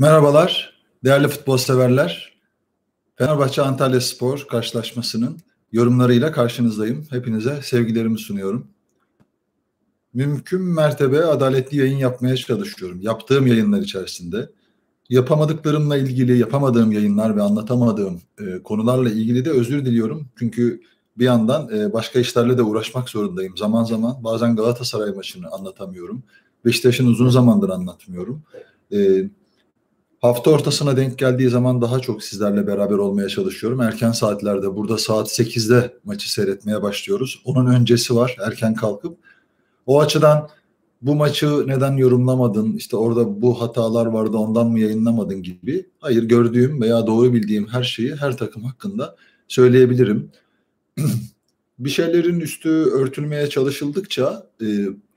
Merhabalar, değerli futbol severler. Fenerbahçe Antalya Spor karşılaşmasının yorumlarıyla karşınızdayım. Hepinize sevgilerimi sunuyorum. Mümkün mertebe adaletli yayın yapmaya çalışıyorum. Yaptığım yayınlar içerisinde. Yapamadıklarımla ilgili, yapamadığım yayınlar ve anlatamadığım e, konularla ilgili de özür diliyorum. Çünkü bir yandan e, başka işlerle de uğraşmak zorundayım. Zaman zaman bazen Galatasaray maçını anlatamıyorum. Beşiktaş'ın uzun zamandır anlatmıyorum. E, Hafta ortasına denk geldiği zaman daha çok sizlerle beraber olmaya çalışıyorum. Erken saatlerde burada saat 8'de maçı seyretmeye başlıyoruz. Onun öncesi var erken kalkıp. O açıdan bu maçı neden yorumlamadın, işte orada bu hatalar vardı ondan mı yayınlamadın gibi. Hayır gördüğüm veya doğru bildiğim her şeyi her takım hakkında söyleyebilirim. bir şeylerin üstü örtülmeye çalışıldıkça e,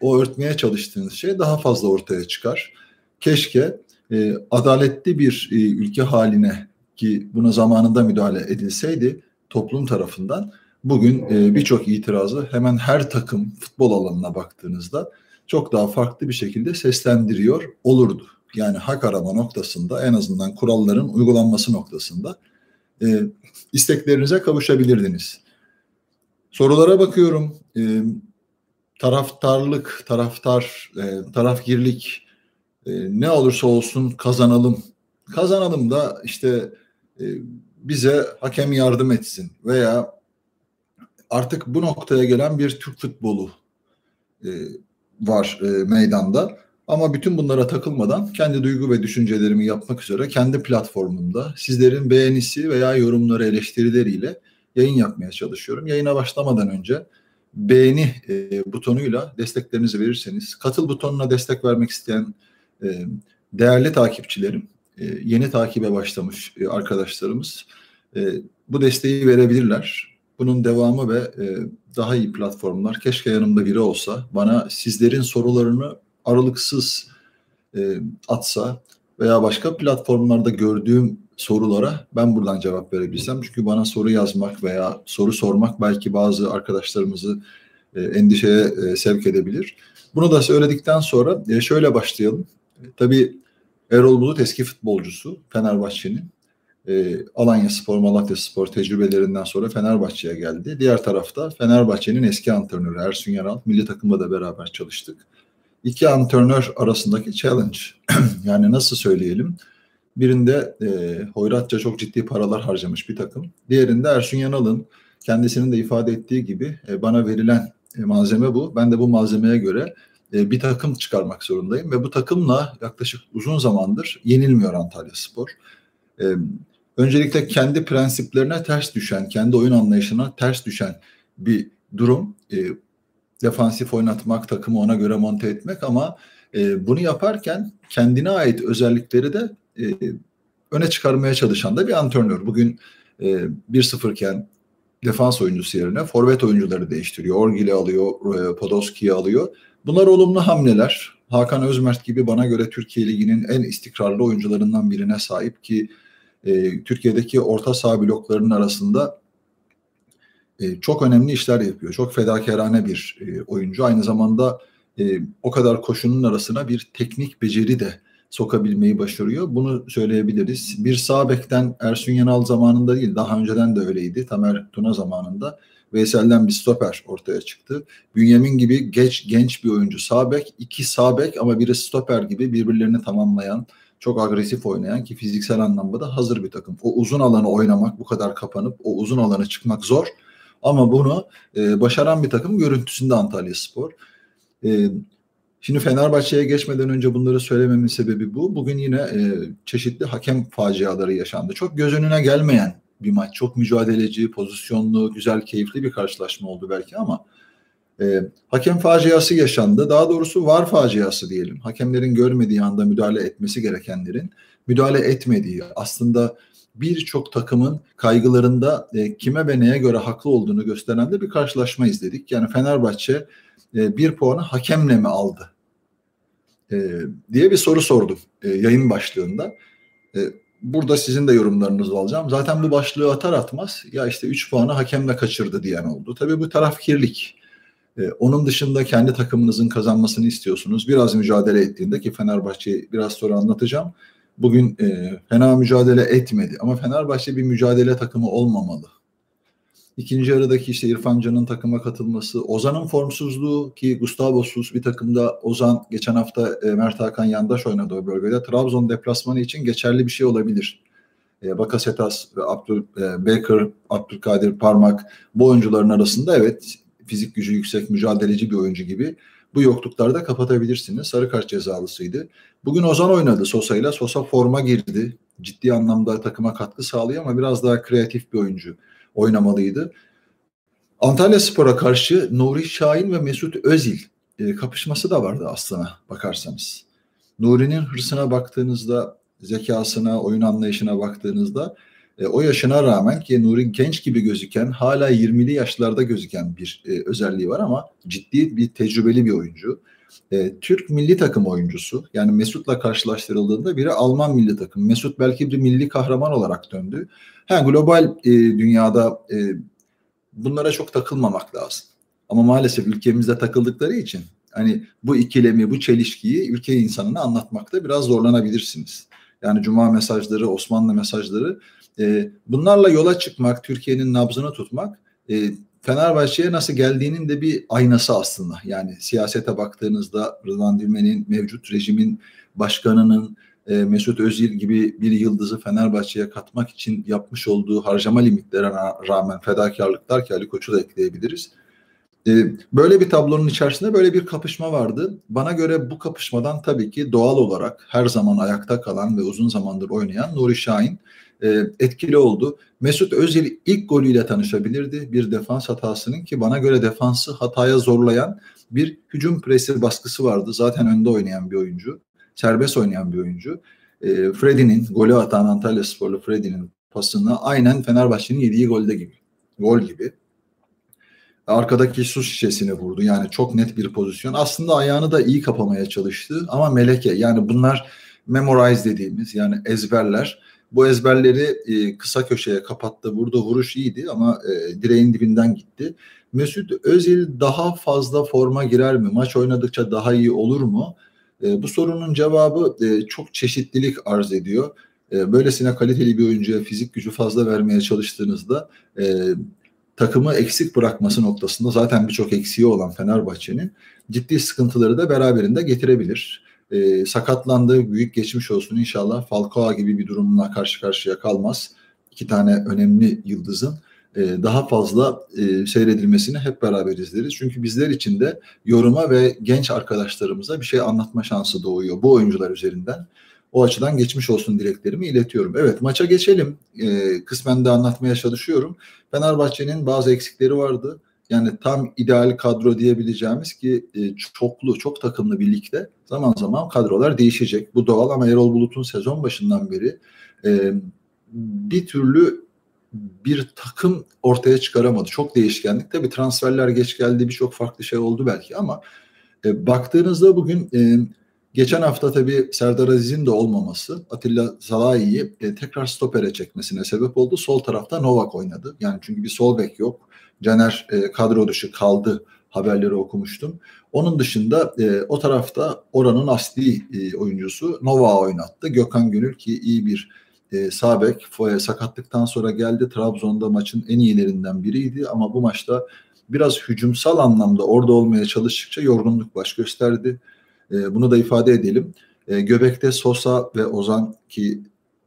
o örtmeye çalıştığınız şey daha fazla ortaya çıkar. Keşke e, adaletli bir e, ülke haline ki buna zamanında müdahale edilseydi toplum tarafından bugün e, birçok itirazı hemen her takım futbol alanına baktığınızda çok daha farklı bir şekilde seslendiriyor olurdu. Yani hak arama noktasında en azından kuralların uygulanması noktasında e, isteklerinize kavuşabilirdiniz. Sorulara bakıyorum. E, taraftarlık, taraftar, e, tarafgirlik e, ne olursa olsun kazanalım. Kazanalım da işte e, bize hakem yardım etsin veya artık bu noktaya gelen bir Türk futbolu e, var e, meydanda. Ama bütün bunlara takılmadan kendi duygu ve düşüncelerimi yapmak üzere kendi platformumda sizlerin beğenisi veya yorumları eleştirileriyle yayın yapmaya çalışıyorum. Yayına başlamadan önce beğeni e, butonuyla desteklerinizi verirseniz, katıl butonuna destek vermek isteyen değerli takipçilerim, e, yeni takibe başlamış e, arkadaşlarımız e, bu desteği verebilirler. Bunun devamı ve daha iyi platformlar keşke yanımda biri olsa bana sizlerin sorularını aralıksız atsa veya başka platformlarda gördüğüm sorulara ben buradan cevap verebilsem. Çünkü bana soru yazmak veya soru sormak belki bazı arkadaşlarımızı endişeye sevk edebilir. Bunu da söyledikten sonra şöyle başlayalım. Tabii Erol Bulut eski futbolcusu Fenerbahçe'nin. E, Alanya Spor, Malatya Spor tecrübelerinden sonra Fenerbahçe'ye geldi. Diğer tarafta Fenerbahçe'nin eski antrenörü Ersun Yanal. Milli takımda da beraber çalıştık. İki antrenör arasındaki challenge. yani nasıl söyleyelim? Birinde e, Hoyratça çok ciddi paralar harcamış bir takım. Diğerinde Ersun Yanal'ın kendisinin de ifade ettiği gibi e, bana verilen e, malzeme bu. Ben de bu malzemeye göre bir takım çıkarmak zorundayım ve bu takımla yaklaşık uzun zamandır yenilmiyor Antalya Spor. E, öncelikle kendi prensiplerine ters düşen, kendi oyun anlayışına ters düşen bir durum. E, defansif oynatmak, takımı ona göre monte etmek ama bunu yaparken kendine ait özellikleri de öne çıkarmaya çalışan da bir antrenör. Bugün 1-0 iken defans oyuncusu yerine forvet oyuncuları değiştiriyor. Orgil'i alıyor, Podolski'yi alıyor Bunlar olumlu hamleler. Hakan Özmert gibi bana göre Türkiye Ligi'nin en istikrarlı oyuncularından birine sahip ki e, Türkiye'deki orta saha bloklarının arasında e, çok önemli işler yapıyor. Çok fedakarane bir e, oyuncu. Aynı zamanda e, o kadar koşunun arasına bir teknik beceri de sokabilmeyi başarıyor. Bunu söyleyebiliriz. Bir sağ bekten Ersun Yanal zamanında değil, daha önceden de öyleydi. Tamer Tuna zamanında Veysel'den bir stoper ortaya çıktı. Bünyamin gibi geç genç bir oyuncu sağ bek, iki sağ bek ama biri stoper gibi birbirlerini tamamlayan, çok agresif oynayan ki fiziksel anlamda da hazır bir takım. O uzun alanı oynamak, bu kadar kapanıp o uzun alanı çıkmak zor. Ama bunu e, başaran bir takım görüntüsünde Antalya Spor. E, şimdi Fenerbahçe'ye geçmeden önce bunları söylememin sebebi bu. Bugün yine e, çeşitli hakem faciaları yaşandı. Çok göz önüne gelmeyen bir maç. Çok mücadeleci, pozisyonlu, güzel, keyifli bir karşılaşma oldu belki ama e, hakem faciası yaşandı. Daha doğrusu var faciası diyelim. Hakemlerin görmediği anda müdahale etmesi gerekenlerin müdahale etmediği aslında birçok takımın kaygılarında e, kime ve neye göre haklı olduğunu gösteren de bir karşılaşma izledik. Yani Fenerbahçe e, bir puanı hakemle mi aldı e, diye bir soru sordum e, yayın başlığında. E, burada sizin de yorumlarınızı alacağım. Zaten bu başlığı atar atmaz ya işte 3 puanı hakemle kaçırdı diyen oldu. Tabii bu tarafkirlik. Ee, onun dışında kendi takımınızın kazanmasını istiyorsunuz. Biraz mücadele ettiğinde ki Fenerbahçe'yi biraz sonra anlatacağım. bugün e, fena mücadele etmedi. Ama Fenerbahçe bir mücadele takımı olmamalı. İkinci yarıdaki işte İrfan Can'ın takıma katılması, Ozan'ın formsuzluğu ki Gustavos'uz bir takımda Ozan geçen hafta e, Mert Hakan yandaş oynadı o bölgede. Trabzon deplasmanı için geçerli bir şey olabilir. E, Bakasetas ve Abdül, e, Baker, Abdülkadir Parmak bu oyuncuların arasında evet fizik gücü yüksek, mücadeleci bir oyuncu gibi bu yokluklarda kapatabilirsiniz. Sarı kart cezalısıydı. Bugün Ozan oynadı Sosa ile. Sosa forma girdi. Ciddi anlamda takıma katkı sağlıyor ama biraz daha kreatif bir oyuncu oynamalıydı. Antalya Spor'a karşı Nuri Şahin ve Mesut Özil e, kapışması da vardı aslına bakarsanız. Nuri'nin hırsına baktığınızda, zekasına, oyun anlayışına baktığınızda e, o yaşına rağmen ki Nuri genç gibi gözüken, hala 20'li yaşlarda gözüken bir e, özelliği var ama ciddi bir tecrübeli bir oyuncu. E, Türk milli takım oyuncusu. Yani Mesut'la karşılaştırıldığında biri Alman milli takım. Mesut belki bir milli kahraman olarak döndü. Ha, global e, dünyada e, bunlara çok takılmamak lazım. Ama maalesef ülkemizde takıldıkları için hani bu ikilemi, bu çelişkiyi ülke insanına anlatmakta biraz zorlanabilirsiniz. Yani Cuma mesajları, Osmanlı mesajları e, bunlarla yola çıkmak, Türkiye'nin nabzını tutmak e, Fenerbahçe'ye nasıl geldiğinin de bir aynası aslında. Yani siyasete baktığınızda Rıdvan Dilmen'in, mevcut rejimin başkanının, e, Mesut Özil gibi bir yıldızı Fenerbahçe'ye katmak için yapmış olduğu harcama limitlerine rağmen fedakarlıklar ki Ali Koç'u da ekleyebiliriz. E, böyle bir tablonun içerisinde böyle bir kapışma vardı. Bana göre bu kapışmadan tabii ki doğal olarak her zaman ayakta kalan ve uzun zamandır oynayan Nuri Şahin etkili oldu. Mesut Özil ilk golüyle tanışabilirdi. Bir defans hatasının ki bana göre defansı hataya zorlayan bir hücum presi baskısı vardı. Zaten önde oynayan bir oyuncu. Serbest oynayan bir oyuncu. E, Freddy'nin golü atan Antalya Sporlu Freddy'nin pasını aynen Fenerbahçe'nin yediği golde gibi. Gol gibi. Arkadaki su şişesini vurdu. Yani çok net bir pozisyon. Aslında ayağını da iyi kapamaya çalıştı ama meleke. Yani bunlar memorize dediğimiz yani ezberler bu ezberleri e, kısa köşeye kapattı. Burada vuruş iyiydi ama e, direğin dibinden gitti. Mesut Özil daha fazla forma girer mi? Maç oynadıkça daha iyi olur mu? E, bu sorunun cevabı e, çok çeşitlilik arz ediyor. E, böylesine kaliteli bir oyuncuya fizik gücü fazla vermeye çalıştığınızda e, takımı eksik bırakması noktasında zaten birçok eksiği olan Fenerbahçe'nin ciddi sıkıntıları da beraberinde getirebilir e, sakatlandı. Büyük geçmiş olsun inşallah. Falcao gibi bir durumla karşı karşıya kalmaz. İki tane önemli yıldızın e, daha fazla e, seyredilmesini hep beraber izleriz. Çünkü bizler için de yoruma ve genç arkadaşlarımıza bir şey anlatma şansı doğuyor bu oyuncular üzerinden. O açıdan geçmiş olsun dileklerimi iletiyorum. Evet maça geçelim. E, kısmen de anlatmaya çalışıyorum. Fenerbahçe'nin bazı eksikleri vardı. Yani tam ideal kadro diyebileceğimiz ki e, çoklu, çok takımlı birlikte zaman zaman kadrolar değişecek. Bu doğal ama Erol Bulut'un sezon başından beri e, bir türlü bir takım ortaya çıkaramadı. Çok değişkenlik. Tabii transferler geç geldi, birçok farklı şey oldu belki ama e, baktığınızda bugün geçen hafta tabii Serdar Aziz'in de olmaması Atilla Zalai'yi tekrar stopere çekmesine sebep oldu. Sol tarafta Novak oynadı. Yani çünkü bir sol bek yok. Caner e, kadro dışı kaldı haberleri okumuştum. Onun dışında e, o tarafta oranın asli e, oyuncusu Nova oynattı. Gökhan Gönül ki iyi bir e, sağ bek. Sakatlıktan sonra geldi. Trabzon'da maçın en iyilerinden biriydi ama bu maçta biraz hücumsal anlamda orada olmaya çalıştıkça yorgunluk baş gösterdi. E, bunu da ifade edelim. E, Göbek'te Sosa ve Ozan ki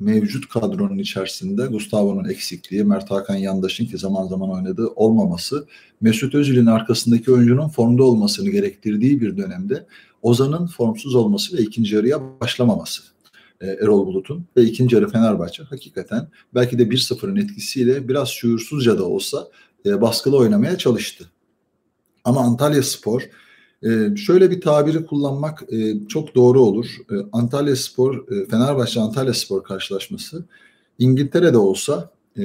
mevcut kadronun içerisinde Gustavo'nun eksikliği, Mert Hakan Yandaş'ın ki zaman zaman oynadığı olmaması, Mesut Özil'in arkasındaki oyuncunun formda olmasını gerektirdiği bir dönemde Ozan'ın formsuz olması ve ikinci yarıya başlamaması. E, Erol Bulut'un ve ikinci yarı Fenerbahçe hakikaten belki de 1-0'ın etkisiyle biraz şuursuzca da olsa e, baskılı oynamaya çalıştı. Ama Antalya Spor ee, şöyle bir tabiri kullanmak e, çok doğru olur. E, Antalya Spor, e, Fenerbahçe Antalya Spor karşılaşması İngiltere'de olsa e,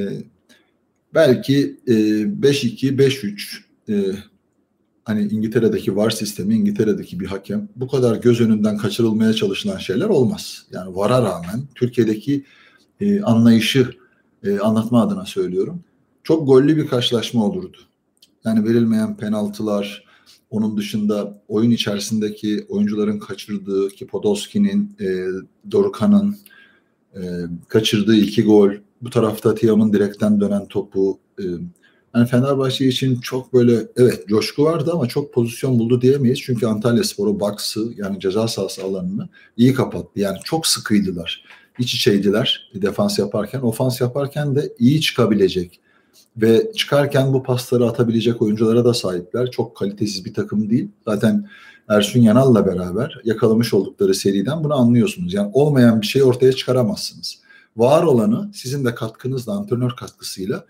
belki e, 5-2, 5-3 e, hani İngiltere'deki VAR sistemi, İngiltere'deki bir hakem bu kadar göz önünden kaçırılmaya çalışılan şeyler olmaz. Yani VAR'a rağmen Türkiye'deki e, anlayışı e, anlatma adına söylüyorum. Çok gollü bir karşılaşma olurdu. Yani verilmeyen penaltılar, onun dışında oyun içerisindeki oyuncuların kaçırdığı ki Podolski'nin, e, Dorukhan'ın e, kaçırdığı iki gol, bu tarafta Tiam'ın direkten dönen topu. E, yani Fenerbahçe için çok böyle evet coşku vardı ama çok pozisyon buldu diyemeyiz. Çünkü Antalya Sporu box'ı yani ceza sahası alanını iyi kapattı. Yani çok sıkıydılar. İç içeydiler defans yaparken. Ofans yaparken de iyi çıkabilecek ve çıkarken bu pasları atabilecek oyunculara da sahipler. Çok kalitesiz bir takım değil. Zaten Ersun Yanal'la beraber yakalamış oldukları seriden bunu anlıyorsunuz. Yani olmayan bir şeyi ortaya çıkaramazsınız. Var olanı sizin de katkınızla, antrenör katkısıyla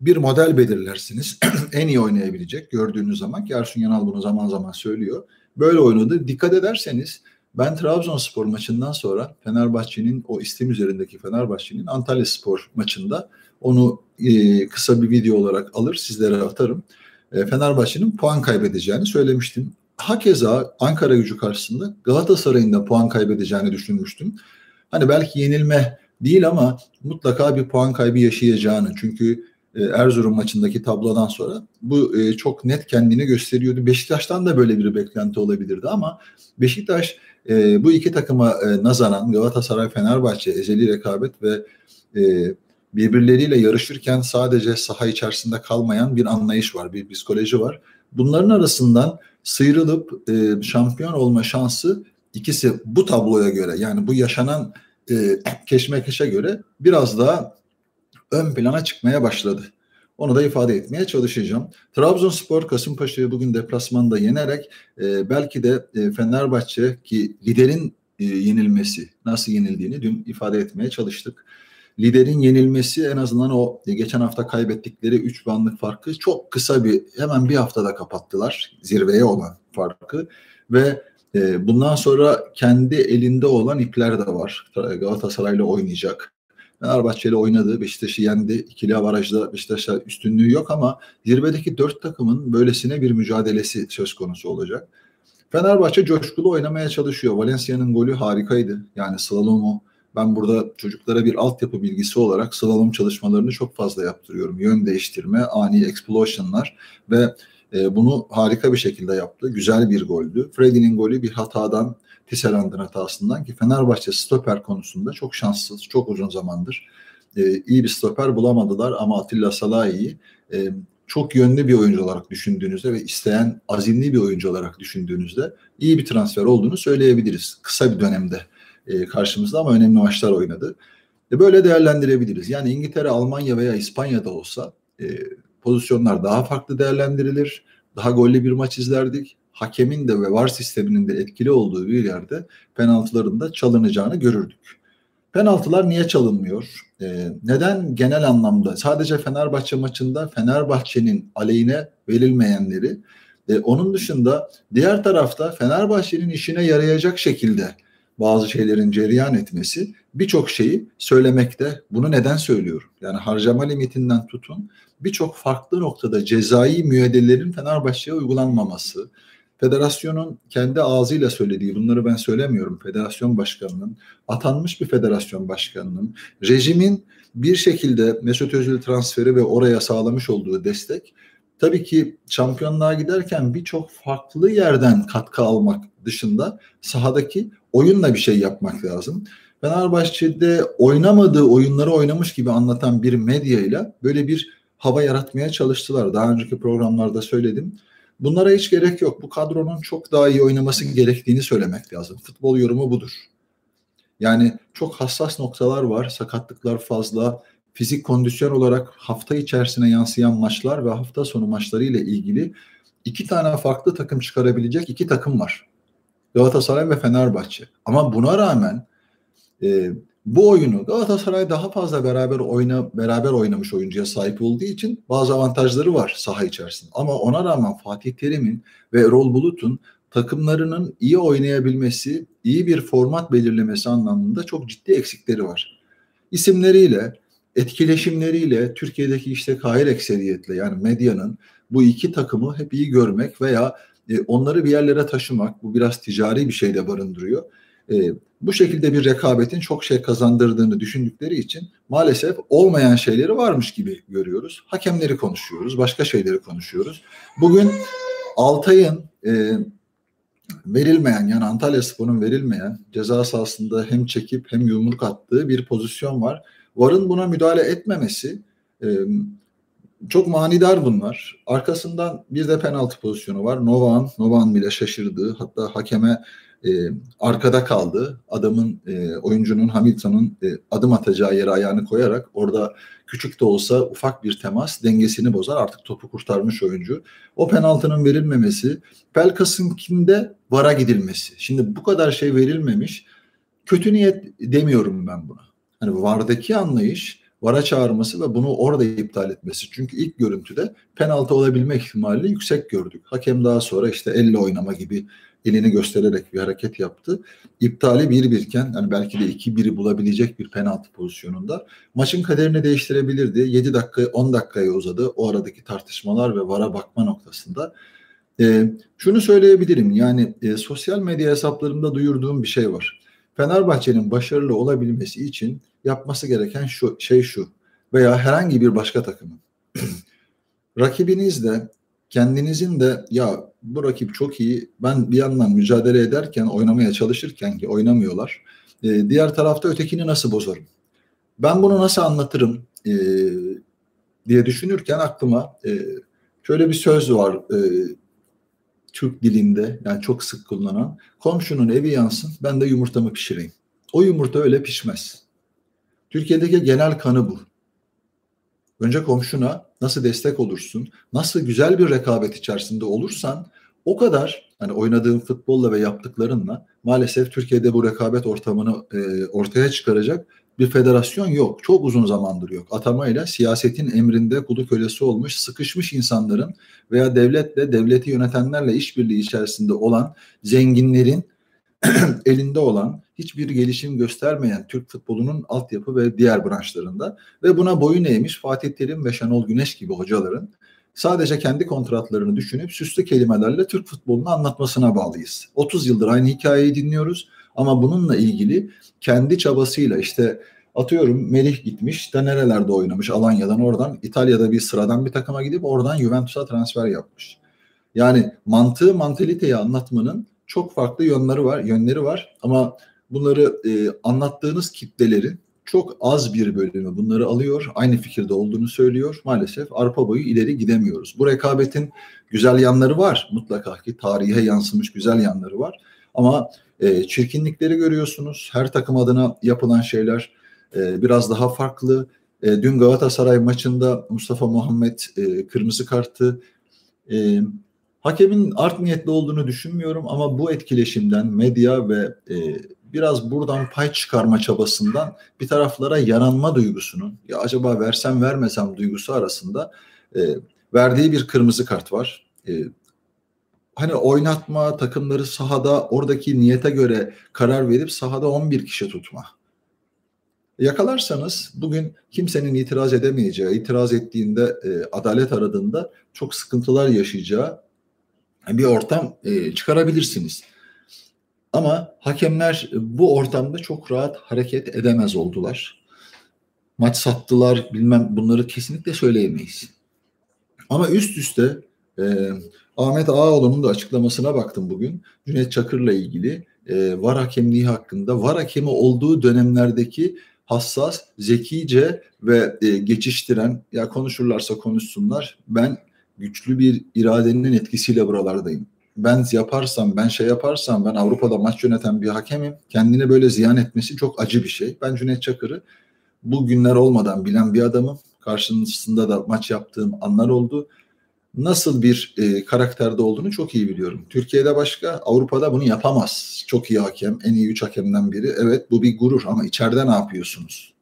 bir model belirlersiniz. en iyi oynayabilecek gördüğünüz zaman ki Ersun Yanal bunu zaman zaman söylüyor. Böyle oynadı. Dikkat ederseniz ben Trabzonspor maçından sonra Fenerbahçe'nin o istim üzerindeki Fenerbahçe'nin Antalya Spor maçında onu e, kısa bir video olarak alır sizlere atarım. E, Fenerbahçe'nin puan kaybedeceğini söylemiştim. Hakeza Ankara gücü karşısında Galatasaray'ın da puan kaybedeceğini düşünmüştüm. Hani belki yenilme değil ama mutlaka bir puan kaybı yaşayacağını. Çünkü e, Erzurum maçındaki tablodan sonra bu e, çok net kendini gösteriyordu. Beşiktaş'tan da böyle bir beklenti olabilirdi ama Beşiktaş e, bu iki takıma nazaran Galatasaray, Fenerbahçe ezeli rekabet ve birbirleriyle yarışırken sadece saha içerisinde kalmayan bir anlayış var, bir psikoloji var. Bunların arasından sıyrılıp e, şampiyon olma şansı ikisi bu tabloya göre yani bu yaşanan e, keşmekeşe göre biraz daha ön plana çıkmaya başladı. Onu da ifade etmeye çalışacağım. Trabzonspor Kasımpaşa'yı bugün deplasmanda yenerek e, belki de e, Fenerbahçe ki liderin e, yenilmesi nasıl yenildiğini dün ifade etmeye çalıştık liderin yenilmesi en azından o geçen hafta kaybettikleri 3 puanlık farkı çok kısa bir hemen bir haftada kapattılar zirveye olan farkı ve e, bundan sonra kendi elinde olan ipler de var. Galatasaray'la oynayacak. Fenerbahçe ile oynadı. Beşiktaş'ı yendi. İkili avarajda Beşiktaş'a üstünlüğü yok ama zirvedeki dört takımın böylesine bir mücadelesi söz konusu olacak. Fenerbahçe coşkulu oynamaya çalışıyor. Valencia'nın golü harikaydı. Yani slalomu ben burada çocuklara bir altyapı bilgisi olarak slalom çalışmalarını çok fazla yaptırıyorum. Yön değiştirme, ani explosionlar ve e, bunu harika bir şekilde yaptı. Güzel bir goldü. Freddy'nin golü bir hatadan, Tisserand'ın hatasından ki Fenerbahçe stoper konusunda çok şanssız, çok uzun zamandır e, iyi bir stoper bulamadılar ama Atilla Salahi'yi e, çok yönlü bir oyuncu olarak düşündüğünüzde ve isteyen azimli bir oyuncu olarak düşündüğünüzde iyi bir transfer olduğunu söyleyebiliriz kısa bir dönemde e, karşımızda ama önemli maçlar oynadı. E, böyle değerlendirebiliriz. Yani İngiltere, Almanya veya İspanya'da olsa e, pozisyonlar daha farklı değerlendirilir. Daha gollü bir maç izlerdik. Hakemin de ve VAR sisteminin de etkili olduğu bir yerde penaltıların da çalınacağını görürdük. Penaltılar niye çalınmıyor? Ee, neden genel anlamda sadece Fenerbahçe maçında Fenerbahçe'nin aleyhine verilmeyenleri, e, onun dışında diğer tarafta Fenerbahçe'nin işine yarayacak şekilde bazı şeylerin cereyan etmesi birçok şeyi söylemekte. Bunu neden söylüyorum? Yani harcama limitinden tutun birçok farklı noktada cezai müeyyidelerin Fenerbahçe'ye uygulanmaması, federasyonun kendi ağzıyla söylediği, bunları ben söylemiyorum, federasyon başkanının, atanmış bir federasyon başkanının, rejimin bir şekilde Mesut Özil transferi ve oraya sağlamış olduğu destek, tabii ki şampiyonluğa giderken birçok farklı yerden katkı almak dışında sahadaki oyunla bir şey yapmak lazım. Fenerbahçe'de oynamadığı oyunları oynamış gibi anlatan bir medyayla böyle bir hava yaratmaya çalıştılar. Daha önceki programlarda söyledim. Bunlara hiç gerek yok. Bu kadronun çok daha iyi oynaması gerektiğini söylemek lazım. Futbol yorumu budur. Yani çok hassas noktalar var. Sakatlıklar fazla. Fizik kondisyon olarak hafta içerisine yansıyan maçlar ve hafta sonu maçları ile ilgili iki tane farklı takım çıkarabilecek iki takım var. Galatasaray ve Fenerbahçe. Ama buna rağmen e, bu oyunu Galatasaray daha fazla beraber oyna beraber oynamış oyuncuya sahip olduğu için bazı avantajları var saha içerisinde. Ama ona rağmen Fatih Terim'in ve Erol Bulut'un takımlarının iyi oynayabilmesi, iyi bir format belirlemesi anlamında çok ciddi eksikleri var. İsimleriyle, etkileşimleriyle, Türkiye'deki işte kahir ekseriyetle yani medyanın bu iki takımı hep iyi görmek veya e, onları bir yerlere taşımak, bu biraz ticari bir şey de barındırıyor. E, bu şekilde bir rekabetin çok şey kazandırdığını düşündükleri için maalesef olmayan şeyleri varmış gibi görüyoruz. Hakemleri konuşuyoruz, başka şeyleri konuşuyoruz. Bugün Altay'ın e, verilmeyen yani Antalya Spor'un verilmeyen ceza sahasında hem çekip hem yumruk attığı bir pozisyon var. VAR'ın buna müdahale etmemesi çok manidar bunlar. Arkasından bir de penaltı pozisyonu var. Novan, Novan bile şaşırdı. Hatta hakeme e, arkada kaldı. Adamın, e, oyuncunun Hamilton'ın e, adım atacağı yere ayağını koyarak orada küçük de olsa ufak bir temas dengesini bozar. Artık topu kurtarmış oyuncu. O penaltının verilmemesi, Pelkas'ınkinde vara gidilmesi. Şimdi bu kadar şey verilmemiş. Kötü niyet demiyorum ben buna. Hani vardaki anlayış vara çağırması ve bunu orada iptal etmesi. Çünkü ilk görüntüde penaltı olabilme ihtimali yüksek gördük. Hakem daha sonra işte elle oynama gibi elini göstererek bir hareket yaptı. İptali bir birken yani belki de iki biri bulabilecek bir penaltı pozisyonunda maçın kaderini değiştirebilirdi. 7 dakika 10 dakikaya uzadı o aradaki tartışmalar ve vara bakma noktasında. E, şunu söyleyebilirim yani e, sosyal medya hesaplarımda duyurduğum bir şey var. Fenerbahçe'nin başarılı olabilmesi için yapması gereken şu şey şu veya herhangi bir başka takımın. Rakibiniz de kendinizin de ya bu rakip çok iyi ben bir yandan mücadele ederken oynamaya çalışırken ki oynamıyorlar e, diğer tarafta ötekini nasıl bozarım? Ben bunu nasıl anlatırım e, diye düşünürken aklıma e, şöyle bir söz var e, Türk dilinde yani çok sık kullanılan komşunun evi yansın ben de yumurtamı pişireyim. O yumurta öyle pişmez. Türkiye'deki genel kanı bu. Önce komşuna nasıl destek olursun, nasıl güzel bir rekabet içerisinde olursan o kadar hani oynadığın futbolla ve yaptıklarınla maalesef Türkiye'de bu rekabet ortamını e, ortaya çıkaracak bir federasyon yok. Çok uzun zamandır yok. Atamayla siyasetin emrinde kulu kölesi olmuş, sıkışmış insanların veya devletle, devleti yönetenlerle işbirliği içerisinde olan zenginlerin elinde olan hiçbir gelişim göstermeyen Türk futbolunun altyapı ve diğer branşlarında ve buna boyun eğmiş Fatih Terim ve Şenol Güneş gibi hocaların sadece kendi kontratlarını düşünüp süslü kelimelerle Türk futbolunu anlatmasına bağlıyız. 30 yıldır aynı hikayeyi dinliyoruz ama bununla ilgili kendi çabasıyla işte atıyorum Melih gitmiş de nerelerde oynamış Alanya'dan oradan İtalya'da bir sıradan bir takıma gidip oradan Juventus'a transfer yapmış. Yani mantığı mantaliteyi anlatmanın çok farklı yönleri var, yönleri var ama bunları e, anlattığınız kitlelerin çok az bir bölümü bunları alıyor, aynı fikirde olduğunu söylüyor. Maalesef arpa boyu ileri gidemiyoruz. Bu rekabetin güzel yanları var mutlaka ki tarihe yansımış güzel yanları var. Ama e, çirkinlikleri görüyorsunuz. Her takım adına yapılan şeyler e, biraz daha farklı. E, dün Galatasaray maçında Mustafa Muhammed e, kırmızı kartı e, hakemin art niyetli olduğunu düşünmüyorum ama bu etkileşimden medya ve e, biraz buradan pay çıkarma çabasından bir taraflara yaranma duygusunun ya acaba versem vermesem duygusu arasında e, verdiği bir kırmızı kart var. E, hani oynatma, takımları sahada oradaki niyete göre karar verip sahada 11 kişi tutma. Yakalarsanız bugün kimsenin itiraz edemeyeceği, itiraz ettiğinde e, adalet aradığında çok sıkıntılar yaşayacağı bir ortam e, çıkarabilirsiniz. Ama hakemler bu ortamda çok rahat hareket edemez oldular. Maç sattılar bilmem bunları kesinlikle söyleyemeyiz. Ama üst üste e, Ahmet Ağaoğlu'nun da açıklamasına baktım bugün. Cüneyt Çakır'la ilgili e, VAR hakemliği hakkında VAR hakemi olduğu dönemlerdeki hassas, zekice ve e, geçiştiren ya konuşurlarsa konuşsunlar. Ben güçlü bir iradenin etkisiyle buralardayım. Ben yaparsam, ben şey yaparsam, ben Avrupa'da maç yöneten bir hakemim. Kendine böyle ziyan etmesi çok acı bir şey. Ben Cüneyt Çakır'ı bu günler olmadan bilen bir adamım. Karşısında da maç yaptığım anlar oldu nasıl bir e, karakterde olduğunu çok iyi biliyorum. Türkiye'de başka, Avrupa'da bunu yapamaz. Çok iyi hakem, en iyi üç hakemden biri. Evet bu bir gurur ama içeride ne yapıyorsunuz?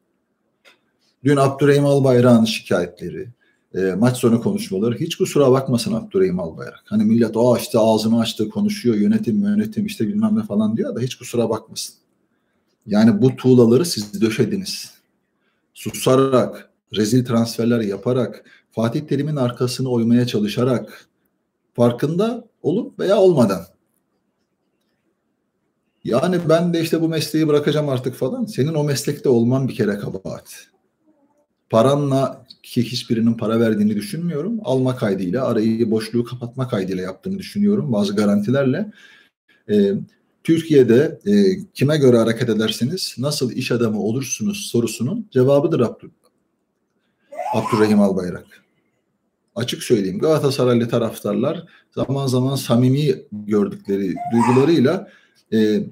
Dün Abdurrahim Albayrak'ın şikayetleri, e, maç sonu konuşmaları hiç kusura bakmasın Abdurrahim Albayrak. Hani millet o işte ağzını açtı konuşuyor yönetim yönetim işte bilmem ne falan diyor da hiç kusura bakmasın. Yani bu tuğlaları siz döşediniz. Susarak, rezil transferler yaparak, Fatih Terim'in arkasını oymaya çalışarak farkında olup veya olmadan. Yani ben de işte bu mesleği bırakacağım artık falan. Senin o meslekte olman bir kere kabahat. Paranla ki hiçbirinin para verdiğini düşünmüyorum. Alma kaydıyla arayı boşluğu kapatma kaydıyla yaptığını düşünüyorum. Bazı garantilerle. E, Türkiye'de e, kime göre hareket ederseniz nasıl iş adamı olursunuz sorusunun cevabıdır Abdül, Abdurrahim Albayrak. Açık söyleyeyim Galatasaraylı taraftarlar zaman zaman samimi gördükleri duygularıyla e,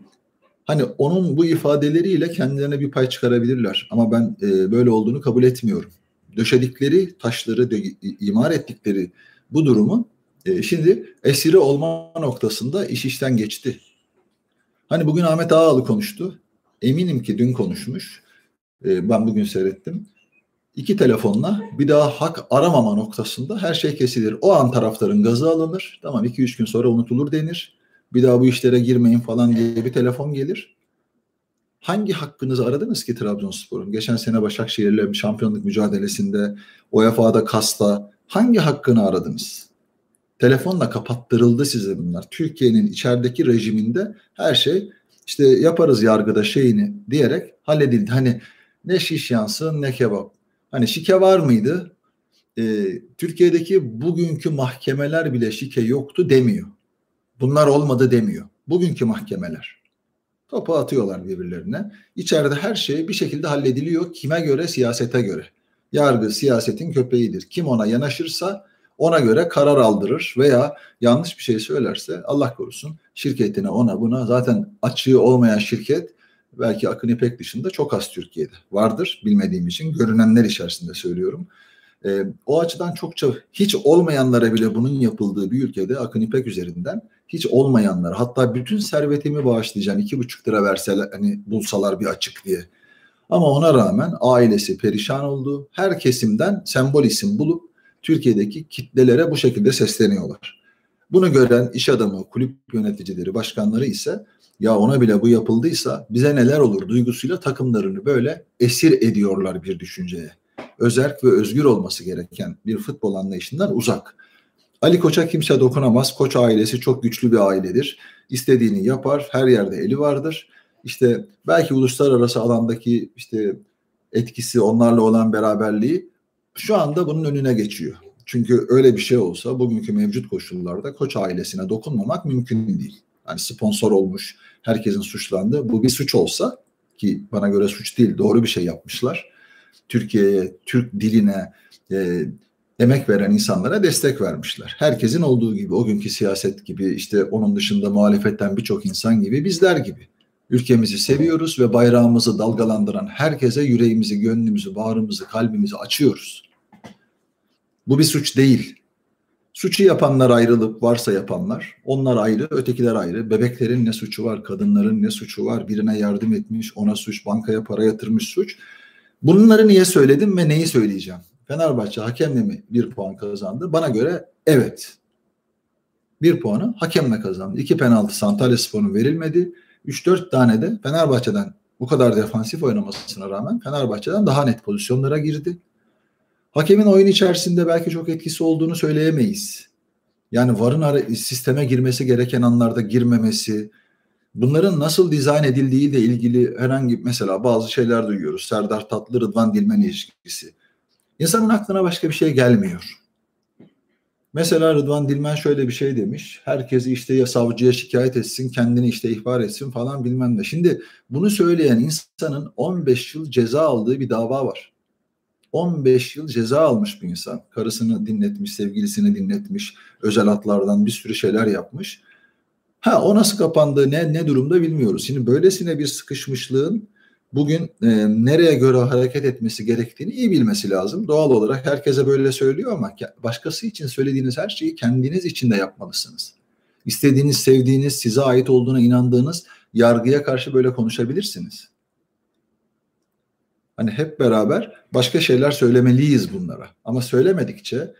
hani onun bu ifadeleriyle kendilerine bir pay çıkarabilirler. Ama ben e, böyle olduğunu kabul etmiyorum. Döşedikleri taşları, dö imar ettikleri bu durumun e, şimdi esiri olma noktasında iş işten geçti. Hani bugün Ahmet Ağalı konuştu. Eminim ki dün konuşmuş. E, ben bugün seyrettim. İki telefonla bir daha hak aramama noktasında her şey kesilir. O an taraftarın gazı alınır. Tamam iki üç gün sonra unutulur denir. Bir daha bu işlere girmeyin falan diye bir telefon gelir. Hangi hakkınızı aradınız ki Trabzonspor'un? Geçen sene Başakşehir'le şampiyonluk mücadelesinde, UEFA'da Kasta hangi hakkını aradınız? Telefonla kapattırıldı size bunlar. Türkiye'nin içerideki rejiminde her şey işte yaparız yargıda şeyini diyerek halledildi. Hani ne şiş yansın ne kebap. Hani şike var mıydı? Ee, Türkiye'deki bugünkü mahkemeler bile şike yoktu demiyor. Bunlar olmadı demiyor. Bugünkü mahkemeler. Topu atıyorlar birbirlerine. İçeride her şey bir şekilde hallediliyor. Kime göre? Siyasete göre. Yargı siyasetin köpeğidir. Kim ona yanaşırsa ona göre karar aldırır veya yanlış bir şey söylerse Allah korusun şirketine ona buna zaten açığı olmayan şirket belki Akın İpek dışında çok az Türkiye'de vardır bilmediğim için görünenler içerisinde söylüyorum. E, o açıdan çokça hiç olmayanlara bile bunun yapıldığı bir ülkede Akın İpek üzerinden hiç olmayanlar hatta bütün servetimi bağışlayacağım iki buçuk lira verseler hani bulsalar bir açık diye. Ama ona rağmen ailesi perişan oldu. Her kesimden sembol isim bulup Türkiye'deki kitlelere bu şekilde sesleniyorlar. Bunu gören iş adamı, kulüp yöneticileri, başkanları ise ya ona bile bu yapıldıysa bize neler olur duygusuyla takımlarını böyle esir ediyorlar bir düşünceye. Özerk ve özgür olması gereken bir futbol anlayışından uzak. Ali Koç'a kimse dokunamaz. Koç ailesi çok güçlü bir ailedir. İstediğini yapar. Her yerde eli vardır. İşte belki uluslararası alandaki işte etkisi, onlarla olan beraberliği şu anda bunun önüne geçiyor. Çünkü öyle bir şey olsa bugünkü mevcut koşullarda Koç ailesine dokunmamak mümkün değil. Yani sponsor olmuş, herkesin suçlandığı bu bir suç olsa ki bana göre suç değil, doğru bir şey yapmışlar. Türkiye'ye, Türk diline, e, emek veren insanlara destek vermişler. Herkesin olduğu gibi, o günkü siyaset gibi, işte onun dışında muhalefetten birçok insan gibi, bizler gibi. Ülkemizi seviyoruz ve bayrağımızı dalgalandıran herkese yüreğimizi, gönlümüzü, bağrımızı, kalbimizi açıyoruz. Bu bir suç değil. Suçu yapanlar ayrılıp varsa yapanlar, onlar ayrı, ötekiler ayrı. Bebeklerin ne suçu var, kadınların ne suçu var, birine yardım etmiş, ona suç, bankaya para yatırmış suç. Bunları niye söyledim ve neyi söyleyeceğim? Fenerbahçe hakemle mi bir puan kazandı? Bana göre evet. Bir puanı hakemle kazandı. İki penaltı Antalya Spor'un verilmedi. 3-4 tane de Fenerbahçe'den bu kadar defansif oynamasına rağmen Fenerbahçe'den daha net pozisyonlara girdi. Hakemin oyun içerisinde belki çok etkisi olduğunu söyleyemeyiz. Yani VAR'ın sisteme girmesi gereken anlarda girmemesi, bunların nasıl dizayn edildiği ile ilgili herhangi mesela bazı şeyler duyuyoruz. Serdar Tatlı Rıdvan Dilmen ilişkisi. İnsanın aklına başka bir şey gelmiyor. Mesela Rıdvan Dilmen şöyle bir şey demiş. Herkesi işte ya savcıya şikayet etsin, kendini işte ihbar etsin falan bilmem ne. Şimdi bunu söyleyen insanın 15 yıl ceza aldığı bir dava var. 15 yıl ceza almış bir insan. Karısını dinletmiş, sevgilisini dinletmiş, özel hatlardan bir sürü şeyler yapmış. Ha o nasıl kapandı, ne ne durumda bilmiyoruz. Şimdi böylesine bir sıkışmışlığın bugün e, nereye göre hareket etmesi gerektiğini iyi bilmesi lazım. Doğal olarak herkese böyle söylüyor ama başkası için söylediğiniz her şeyi kendiniz için de yapmalısınız. İstediğiniz, sevdiğiniz, size ait olduğuna inandığınız yargıya karşı böyle konuşabilirsiniz. Hani hep beraber başka şeyler söylemeliyiz bunlara. Ama söylemedikçe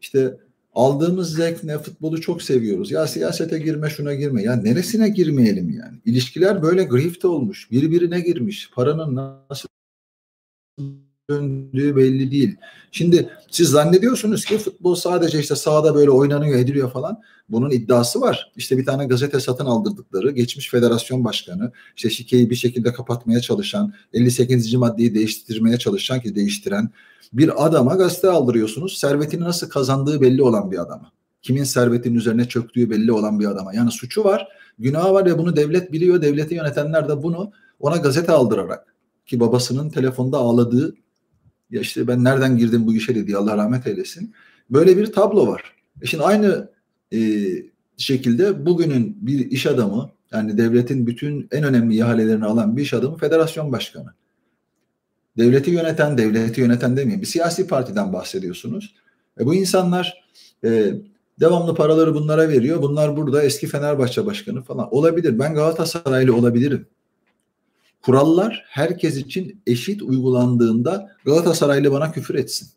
işte aldığımız zevk ne futbolu çok seviyoruz. Ya siyasete girme şuna girme. Ya neresine girmeyelim yani? İlişkiler böyle grift olmuş. Birbirine girmiş. Paranın nasıl döndüğü belli değil. Şimdi siz zannediyorsunuz ki futbol sadece işte sahada böyle oynanıyor ediliyor falan. Bunun iddiası var. İşte bir tane gazete satın aldırdıkları geçmiş federasyon başkanı işte şikeyi bir şekilde kapatmaya çalışan 58. maddeyi değiştirmeye çalışan ki değiştiren bir adama gazete aldırıyorsunuz. Servetini nasıl kazandığı belli olan bir adama. kimin servetinin üzerine çöktüğü belli olan bir adama. Yani suçu var, günahı var ve bunu devlet biliyor. Devleti yönetenler de bunu ona gazete aldırarak ki babasının telefonda ağladığı ya işte ben nereden girdim bu işe dedi Allah rahmet eylesin. Böyle bir tablo var. E şimdi aynı e, şekilde bugünün bir iş adamı yani devletin bütün en önemli ihalelerini alan bir iş adamı federasyon başkanı. Devleti yöneten, devleti yöneten demeyeyim bir siyasi partiden bahsediyorsunuz. E bu insanlar e, devamlı paraları bunlara veriyor. Bunlar burada eski Fenerbahçe başkanı falan. Olabilir. Ben Galatasaraylı olabilirim. Kurallar herkes için eşit uygulandığında Galatasaraylı bana küfür etsin.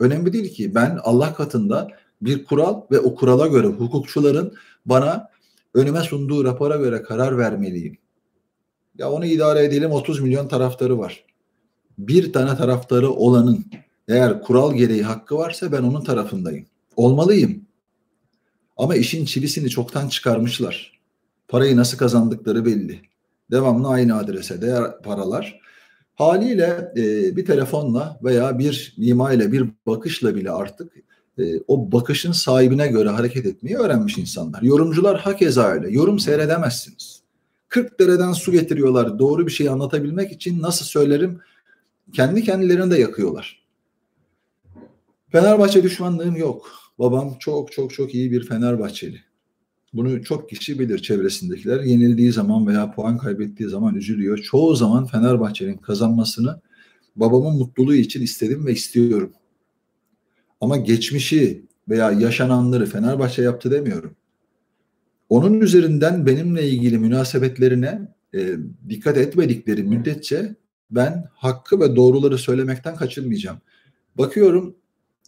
Önemli değil ki ben Allah katında bir kural ve o kurala göre hukukçuların bana önüme sunduğu rapora göre karar vermeliyim. Ya onu idare edelim 30 milyon taraftarı var. Bir tane taraftarı olanın eğer kural gereği hakkı varsa ben onun tarafındayım. Olmalıyım. Ama işin çilisini çoktan çıkarmışlar. Parayı nasıl kazandıkları belli. Devamlı aynı adrese değer paralar. Haliyle e, bir telefonla veya bir ile bir bakışla bile artık e, o bakışın sahibine göre hareket etmeyi öğrenmiş insanlar. Yorumcular hakeza öyle. Yorum seyredemezsiniz. 40 dereden su getiriyorlar doğru bir şey anlatabilmek için nasıl söylerim kendi kendilerini de yakıyorlar. Fenerbahçe düşmanlığım yok. Babam çok çok çok iyi bir Fenerbahçeli. Bunu çok kişi bilir çevresindekiler. Yenildiği zaman veya puan kaybettiği zaman üzülüyor. Çoğu zaman Fenerbahçe'nin kazanmasını babamın mutluluğu için istedim ve istiyorum. Ama geçmişi veya yaşananları Fenerbahçe yaptı demiyorum. Onun üzerinden benimle ilgili münasebetlerine e, dikkat etmedikleri müddetçe ben hakkı ve doğruları söylemekten kaçınmayacağım. Bakıyorum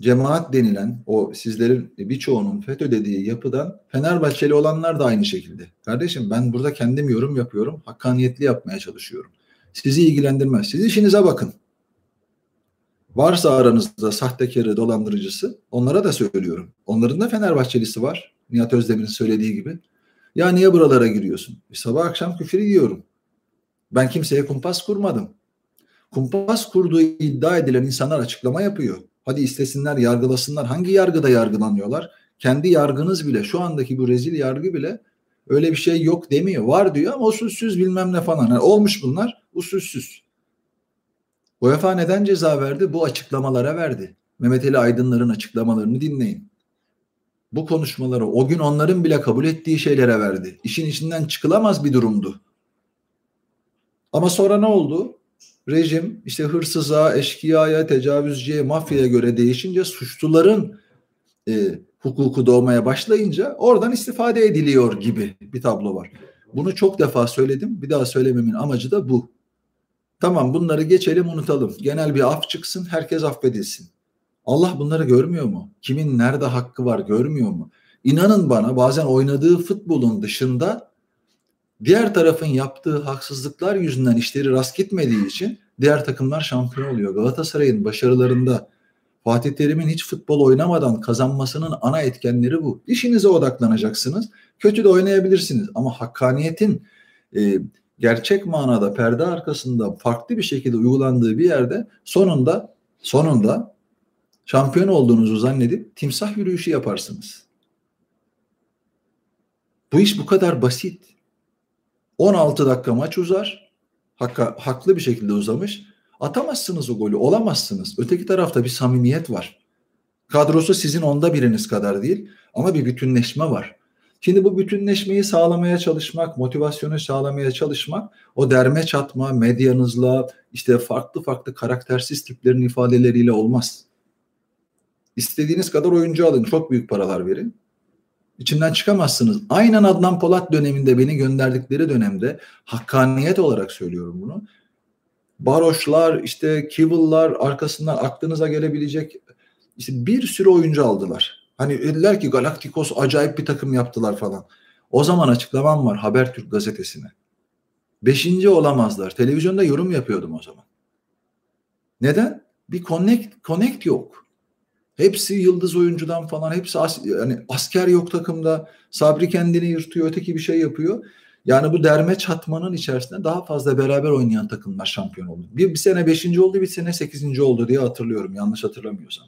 cemaat denilen o sizlerin birçoğunun FETÖ dediği yapıdan Fenerbahçeli olanlar da aynı şekilde. Kardeşim ben burada kendim yorum yapıyorum. Hakkaniyetli yapmaya çalışıyorum. Sizi ilgilendirmez. Siz işinize bakın. Varsa aranızda sahtekarı, dolandırıcısı onlara da söylüyorum. Onların da Fenerbahçelisi var. Nihat Özdemir'in söylediği gibi. Ya niye buralara giriyorsun? E, sabah akşam küfür ediyorum. Ben kimseye kumpas kurmadım. Kumpas kurduğu iddia edilen insanlar açıklama yapıyor. Hadi istesinler, yargılasınlar. Hangi yargıda yargılanıyorlar? Kendi yargınız bile, şu andaki bu rezil yargı bile öyle bir şey yok demiyor. Var diyor ama usulsüz bilmem ne falan. Yani olmuş bunlar usulsüz. UEFA neden ceza verdi? Bu açıklamalara verdi. Mehmet Ali Aydınlar'ın açıklamalarını dinleyin. Bu konuşmaları o gün onların bile kabul ettiği şeylere verdi. İşin içinden çıkılamaz bir durumdu. Ama sonra ne oldu? Rejim işte hırsıza, eşkıyaya, tecavüzcüye, mafyaya göre değişince suçluların e, hukuku doğmaya başlayınca oradan istifade ediliyor gibi bir tablo var. Bunu çok defa söyledim. Bir daha söylememin amacı da bu. Tamam bunları geçelim unutalım. Genel bir af çıksın herkes affedilsin. Allah bunları görmüyor mu? Kimin nerede hakkı var görmüyor mu? İnanın bana bazen oynadığı futbolun dışında diğer tarafın yaptığı haksızlıklar yüzünden işleri rast gitmediği için diğer takımlar şampiyon oluyor. Galatasaray'ın başarılarında Fatih Terim'in hiç futbol oynamadan kazanmasının ana etkenleri bu. İşinize odaklanacaksınız. Kötü de oynayabilirsiniz ama hakkaniyetin e, gerçek manada perde arkasında farklı bir şekilde uygulandığı bir yerde sonunda sonunda şampiyon olduğunuzu zannedip timsah yürüyüşü yaparsınız. Bu iş bu kadar basit. 16 dakika maç uzar. Hakka, haklı bir şekilde uzamış. Atamazsınız o golü. Olamazsınız. Öteki tarafta bir samimiyet var. Kadrosu sizin onda biriniz kadar değil ama bir bütünleşme var. Şimdi bu bütünleşmeyi sağlamaya çalışmak, motivasyonu sağlamaya çalışmak o derme çatma, medyanızla, işte farklı farklı karaktersiz tiplerin ifadeleriyle olmaz. İstediğiniz kadar oyuncu alın, çok büyük paralar verin. İçinden çıkamazsınız. Aynen Adnan Polat döneminde beni gönderdikleri dönemde hakkaniyet olarak söylüyorum bunu. Baroşlar, işte Kivıl'lar arkasından aklınıza gelebilecek işte bir sürü oyuncu aldılar. Hani dediler ki Galacticos acayip bir takım yaptılar falan. O zaman açıklamam var Habertürk gazetesine. Beşinci olamazlar. Televizyonda yorum yapıyordum o zaman. Neden? Bir connect, connect yok. Hepsi yıldız oyuncudan falan. Hepsi as, yani asker yok takımda. Sabri kendini yırtıyor. Öteki bir şey yapıyor. Yani bu derme çatmanın içerisinde daha fazla beraber oynayan takımlar şampiyon oldu. Bir, bir sene beşinci oldu, bir sene sekizinci oldu diye hatırlıyorum. Yanlış hatırlamıyorsam.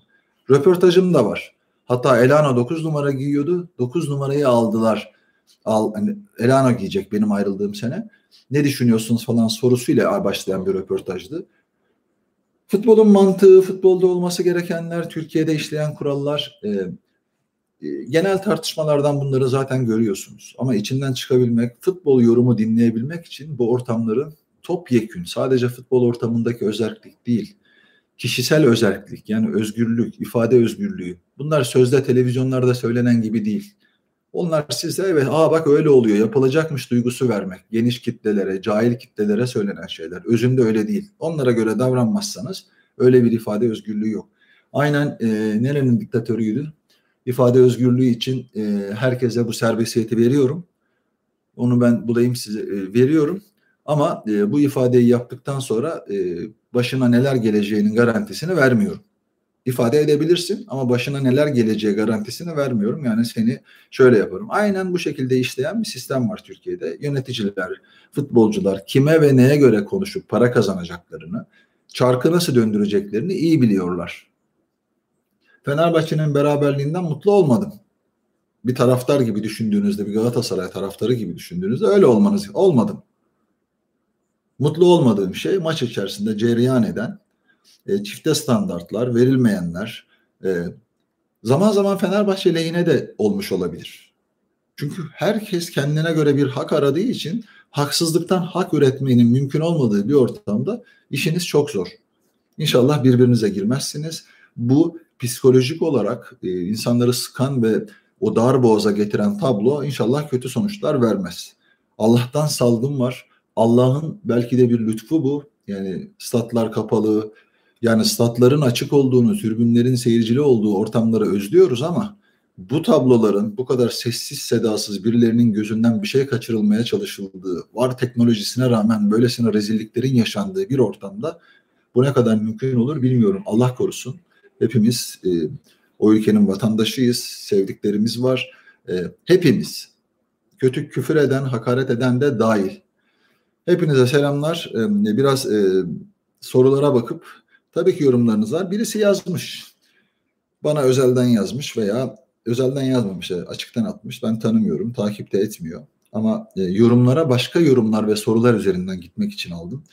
Röportajım da var. Hatta Elano 9 numara giyiyordu. 9 numarayı aldılar. Al, hani Elano giyecek benim ayrıldığım sene. Ne düşünüyorsunuz falan sorusuyla başlayan bir röportajdı. Futbolun mantığı, futbolda olması gerekenler, Türkiye'de işleyen kurallar, e, e, genel tartışmalardan bunları zaten görüyorsunuz. Ama içinden çıkabilmek, futbol yorumu dinleyebilmek için bu ortamların topyekün, sadece futbol ortamındaki özellik değil, kişisel özellik yani özgürlük, ifade özgürlüğü. Bunlar sözde televizyonlarda söylenen gibi değil. Onlar size evet aa bak öyle oluyor yapılacakmış duygusu vermek. Geniş kitlelere, cahil kitlelere söylenen şeyler. Özünde öyle değil. Onlara göre davranmazsanız öyle bir ifade özgürlüğü yok. Aynen e, nerenin diktatörüydü? İfade özgürlüğü için e, herkese bu serbestiyeti veriyorum. Onu ben bulayım size e, veriyorum. Ama e, bu ifadeyi yaptıktan sonra e, başına neler geleceğinin garantisini vermiyorum ifade edebilirsin ama başına neler geleceği garantisini vermiyorum. Yani seni şöyle yaparım. Aynen bu şekilde işleyen bir sistem var Türkiye'de. Yöneticiler, futbolcular kime ve neye göre konuşup para kazanacaklarını, çarkı nasıl döndüreceklerini iyi biliyorlar. Fenerbahçe'nin beraberliğinden mutlu olmadım. Bir taraftar gibi düşündüğünüzde, bir Galatasaray taraftarı gibi düşündüğünüzde öyle olmanız olmadım. Mutlu olmadığım şey maç içerisinde cereyan eden e, çifte standartlar, verilmeyenler e, zaman zaman Fenerbahçe lehine de olmuş olabilir. Çünkü herkes kendine göre bir hak aradığı için haksızlıktan hak üretmenin mümkün olmadığı bir ortamda işiniz çok zor. İnşallah birbirinize girmezsiniz. Bu psikolojik olarak e, insanları sıkan ve o dar boğaza getiren tablo inşallah kötü sonuçlar vermez. Allah'tan salgın var. Allah'ın belki de bir lütfu bu. Yani statlar kapalı, yani statların açık olduğunu, tribünlerin seyircili olduğu ortamları özlüyoruz ama bu tabloların bu kadar sessiz sedasız birilerinin gözünden bir şey kaçırılmaya çalışıldığı, var teknolojisine rağmen böylesine rezilliklerin yaşandığı bir ortamda bu ne kadar mümkün olur bilmiyorum. Allah korusun. Hepimiz e, o ülkenin vatandaşıyız, sevdiklerimiz var. E, hepimiz kötü küfür eden, hakaret eden de dahil. Hepinize selamlar. E, biraz e, sorulara bakıp Tabii ki yorumlarınız var. Birisi yazmış. Bana özelden yazmış veya özelden yazmamış, açıktan atmış. Ben tanımıyorum, takipte etmiyor. Ama e, yorumlara başka yorumlar ve sorular üzerinden gitmek için aldım.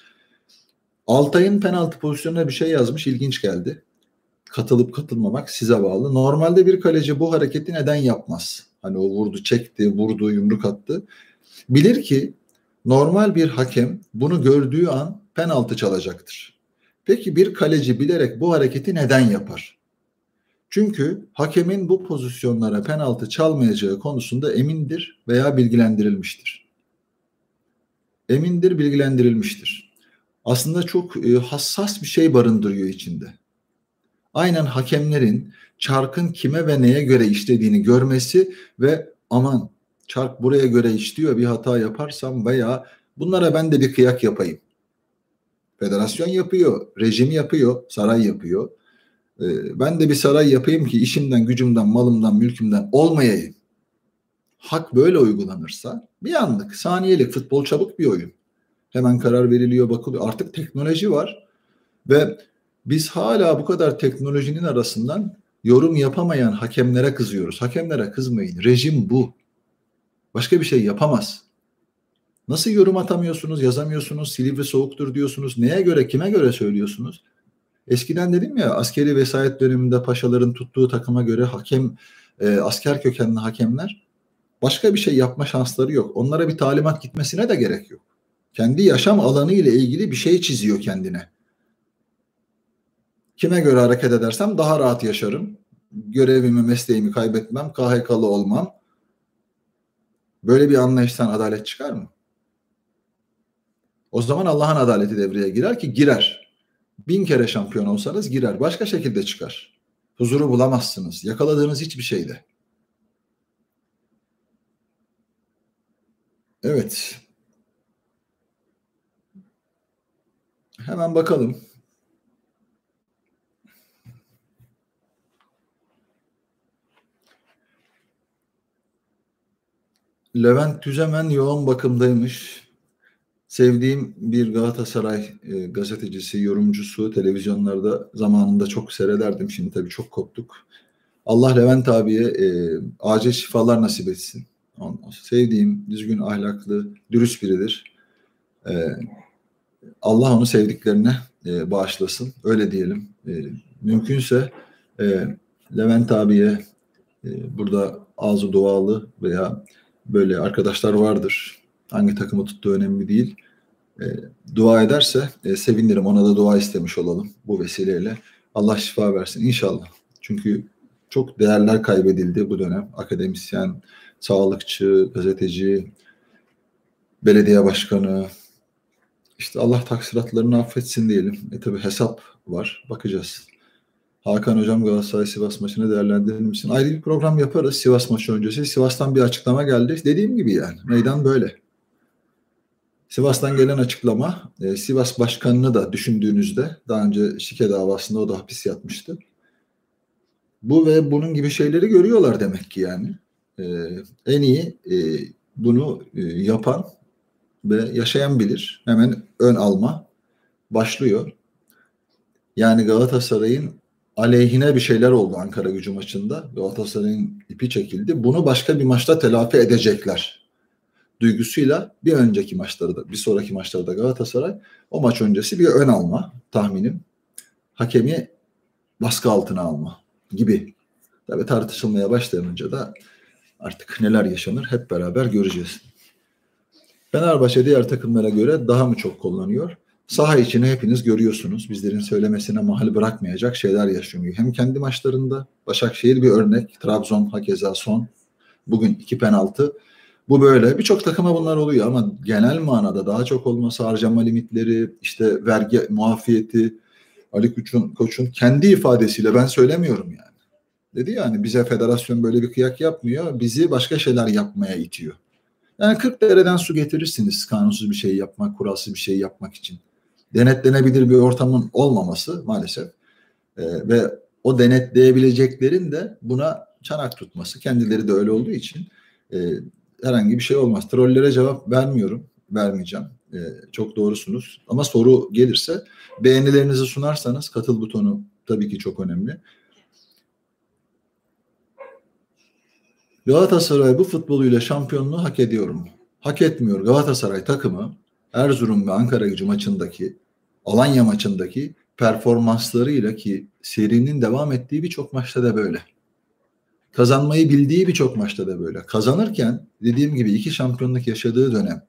Altay'ın penaltı pozisyonuna bir şey yazmış, ilginç geldi. Katılıp katılmamak size bağlı. Normalde bir kaleci bu hareketi neden yapmaz? Hani o vurdu, çekti, vurdu, yumruk attı. Bilir ki normal bir hakem bunu gördüğü an penaltı çalacaktır. Peki bir kaleci bilerek bu hareketi neden yapar? Çünkü hakemin bu pozisyonlara penaltı çalmayacağı konusunda emindir veya bilgilendirilmiştir. Emindir, bilgilendirilmiştir. Aslında çok e, hassas bir şey barındırıyor içinde. Aynen hakemlerin çarkın kime ve neye göre işlediğini görmesi ve aman çark buraya göre işliyor bir hata yaparsam veya bunlara ben de bir kıyak yapayım Federasyon yapıyor, rejim yapıyor, saray yapıyor. Ee, ben de bir saray yapayım ki işimden, gücümden, malımdan, mülkümden olmayayım. Hak böyle uygulanırsa bir anlık, saniyelik futbol çabuk bir oyun. Hemen karar veriliyor, bakılıyor. Artık teknoloji var ve biz hala bu kadar teknolojinin arasından yorum yapamayan hakemlere kızıyoruz. Hakemlere kızmayın. Rejim bu. Başka bir şey yapamaz. Nasıl yorum atamıyorsunuz, yazamıyorsunuz, Silivri soğuktur diyorsunuz. Neye göre, kime göre söylüyorsunuz? Eskiden dedim ya askeri vesayet döneminde paşaların tuttuğu takıma göre hakem, e, asker kökenli hakemler başka bir şey yapma şansları yok. Onlara bir talimat gitmesine de gerek yok. Kendi yaşam alanı ile ilgili bir şey çiziyor kendine. Kime göre hareket edersem daha rahat yaşarım. Görevimi, mesleğimi kaybetmem, KHK'lı olmam. Böyle bir anlayıştan adalet çıkar mı? O zaman Allah'ın adaleti devreye girer ki girer. Bin kere şampiyon olsanız girer. Başka şekilde çıkar. Huzuru bulamazsınız. Yakaladığınız hiçbir şeyde. Evet. Hemen bakalım. Levent Tüzemen yoğun bakımdaymış. Sevdiğim bir Galatasaray e, gazetecisi, yorumcusu, televizyonlarda zamanında çok seyrederdim. Şimdi tabii çok koptuk. Allah Levent abiye e, acil şifalar nasip etsin. Sevdiğim, düzgün, ahlaklı, dürüst biridir. E, Allah onu sevdiklerine e, bağışlasın. Öyle diyelim. E, mümkünse e, Levent abiye e, burada ağzı dualı veya böyle arkadaşlar vardır. Hangi takımı tuttuğu önemli değil. E, dua ederse e, sevinirim. Ona da dua istemiş olalım bu vesileyle. Allah şifa versin inşallah. Çünkü çok değerler kaybedildi bu dönem. Akademisyen, sağlıkçı, gazeteci, belediye başkanı. İşte Allah taksiratlarını affetsin diyelim. E tabi hesap var. Bakacağız. Hakan Hocam Galatasaray Sivas maçını değerlendirir misin? Ayrı bir program yaparız Sivas maçı öncesi. Sivas'tan bir açıklama geldi. Dediğim gibi yani meydan böyle. Sivas'tan gelen açıklama e, Sivas Başkanı'nı da düşündüğünüzde daha önce şike davasında o da hapis yatmıştı. Bu ve bunun gibi şeyleri görüyorlar demek ki yani. E, en iyi e, bunu e, yapan ve yaşayan bilir. Hemen ön alma başlıyor. Yani Galatasaray'ın aleyhine bir şeyler oldu Ankara gücü maçında. Galatasaray'ın ipi çekildi. Bunu başka bir maçta telafi edecekler. Duygusuyla bir önceki maçlarda, bir sonraki maçlarda Galatasaray o maç öncesi bir ön alma tahminim. Hakemi baskı altına alma gibi. Tabi tartışılmaya başlayınca da artık neler yaşanır hep beraber göreceğiz. Fenerbahçe diğer takımlara göre daha mı çok kullanıyor? Saha içini hepiniz görüyorsunuz. Bizlerin söylemesine mahal bırakmayacak şeyler yaşanıyor. Hem kendi maçlarında Başakşehir bir örnek. Trabzon hakeza son. Bugün iki penaltı. Bu böyle. Birçok takıma bunlar oluyor ama genel manada daha çok olması harcama limitleri, işte vergi muafiyeti, Ali Koç'un, Koç'un kendi ifadesiyle ben söylemiyorum yani. Dedi yani bize federasyon böyle bir kıyak yapmıyor. Bizi başka şeyler yapmaya itiyor. Yani 40 dereden su getirirsiniz kanunsuz bir şey yapmak, kuralsız bir şey yapmak için denetlenebilir bir ortamın olmaması maalesef e, ve o denetleyebileceklerin de buna çanak tutması kendileri de öyle olduğu için e, herhangi bir şey olmaz. Trollere cevap vermiyorum, vermeyeceğim. E, çok doğrusunuz. Ama soru gelirse beğenilerinizi sunarsanız katıl butonu tabii ki çok önemli. Galatasaray bu futboluyla şampiyonluğu hak ediyor mu? Hak etmiyor. Galatasaray takımı Erzurum ve Ankara gücü maçındaki Alanya maçındaki performanslarıyla ki serinin devam ettiği birçok maçta da böyle. Kazanmayı bildiği birçok maçta da böyle. Kazanırken dediğim gibi iki şampiyonluk yaşadığı dönem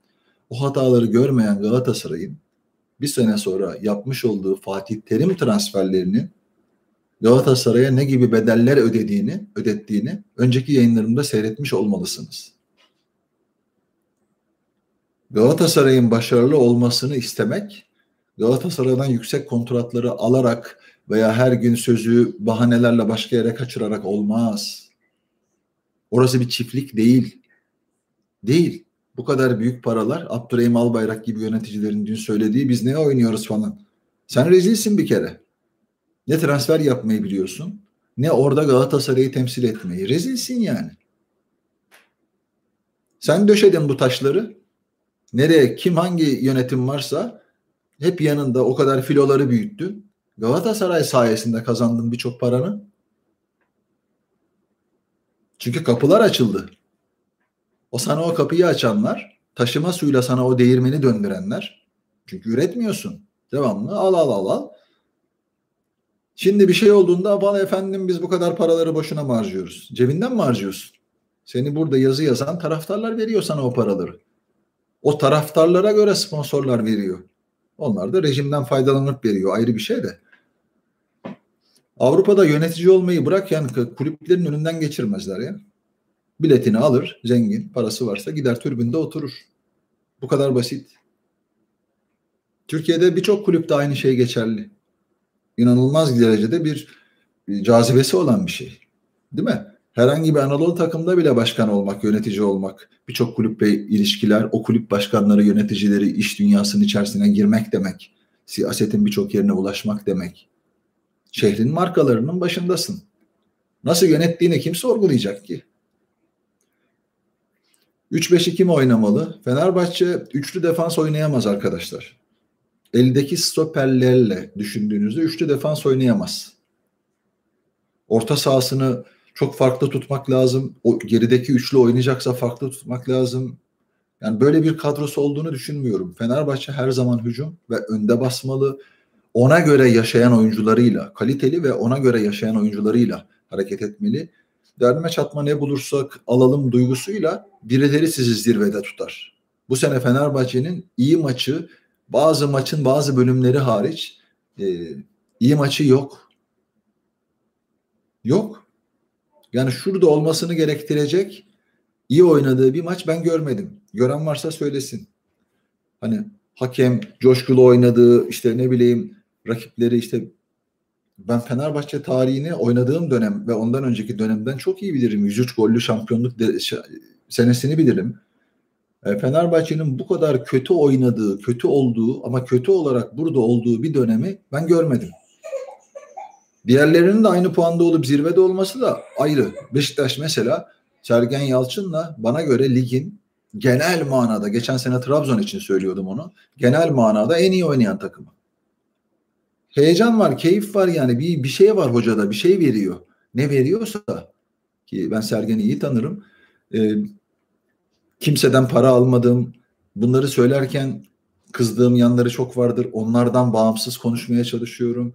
o hataları görmeyen Galatasaray'ın bir sene sonra yapmış olduğu Fatih Terim transferlerini Galatasaray'a ne gibi bedeller ödediğini, ödettiğini önceki yayınlarımda seyretmiş olmalısınız. Galatasaray'ın başarılı olmasını istemek Galatasaray'dan yüksek kontratları alarak veya her gün sözü bahanelerle başka yere kaçırarak olmaz. Orası bir çiftlik değil. Değil. Bu kadar büyük paralar Abdurrahim Albayrak gibi yöneticilerin dün söylediği biz ne oynuyoruz falan. Sen rezilsin bir kere. Ne transfer yapmayı biliyorsun ne orada Galatasaray'ı temsil etmeyi. Rezilsin yani. Sen döşedin bu taşları. Nereye kim hangi yönetim varsa hep yanında o kadar filoları büyüttün. Galatasaray sayesinde kazandın birçok paranı. Çünkü kapılar açıldı. O sana o kapıyı açanlar, taşıma suyla sana o değirmeni döndürenler. Çünkü üretmiyorsun. Devamlı al al al al. Şimdi bir şey olduğunda bana efendim biz bu kadar paraları boşuna mı harcıyoruz? Cebinden mi harcıyorsun? Seni burada yazı yazan taraftarlar veriyor sana o paraları. O taraftarlara göre sponsorlar veriyor. Onlar da rejimden faydalanıp veriyor. Ayrı bir şey de. Avrupa'da yönetici olmayı bırak yani kulüplerin önünden geçirmezler ya. Biletini alır, zengin, parası varsa gider türbünde oturur. Bu kadar basit. Türkiye'de birçok kulüpte aynı şey geçerli. İnanılmaz derecede bir, cazibesi olan bir şey. Değil mi? herhangi bir Anadolu takımda bile başkan olmak, yönetici olmak, birçok kulüple ilişkiler, o kulüp başkanları, yöneticileri iş dünyasının içerisine girmek demek. Siyasetin birçok yerine ulaşmak demek. Şehrin markalarının başındasın. Nasıl yönettiğini kim sorgulayacak ki? 3-5-2 mi oynamalı? Fenerbahçe üçlü defans oynayamaz arkadaşlar. Eldeki stoperlerle düşündüğünüzde üçlü defans oynayamaz. Orta sahasını çok farklı tutmak lazım. O gerideki üçlü oynayacaksa farklı tutmak lazım. Yani böyle bir kadrosu olduğunu düşünmüyorum. Fenerbahçe her zaman hücum ve önde basmalı. Ona göre yaşayan oyuncularıyla, kaliteli ve ona göre yaşayan oyuncularıyla hareket etmeli. Derdime çatma ne bulursak alalım duygusuyla birileri sizi zirvede tutar. Bu sene Fenerbahçe'nin iyi maçı, bazı maçın bazı bölümleri hariç e, iyi maçı yok. Yok. Yani şurada olmasını gerektirecek iyi oynadığı bir maç ben görmedim. Gören varsa söylesin. Hani hakem coşkulu oynadığı işte ne bileyim rakipleri işte ben Fenerbahçe tarihini oynadığım dönem ve ondan önceki dönemden çok iyi bilirim. 103 gollü şampiyonluk de, senesini bilirim. E, Fenerbahçe'nin bu kadar kötü oynadığı, kötü olduğu ama kötü olarak burada olduğu bir dönemi ben görmedim. Diğerlerinin de aynı puanda olup zirvede olması da ayrı. Beşiktaş mesela Sergen Yalçın'la bana göre ligin genel manada geçen sene Trabzon için söylüyordum onu. Genel manada en iyi oynayan takımı. Heyecan var, keyif var yani bir bir şey var hocada, bir şey veriyor. Ne veriyorsa ki ben Sergen'i iyi tanırım. E, kimseden para almadım. Bunları söylerken kızdığım yanları çok vardır. Onlardan bağımsız konuşmaya çalışıyorum.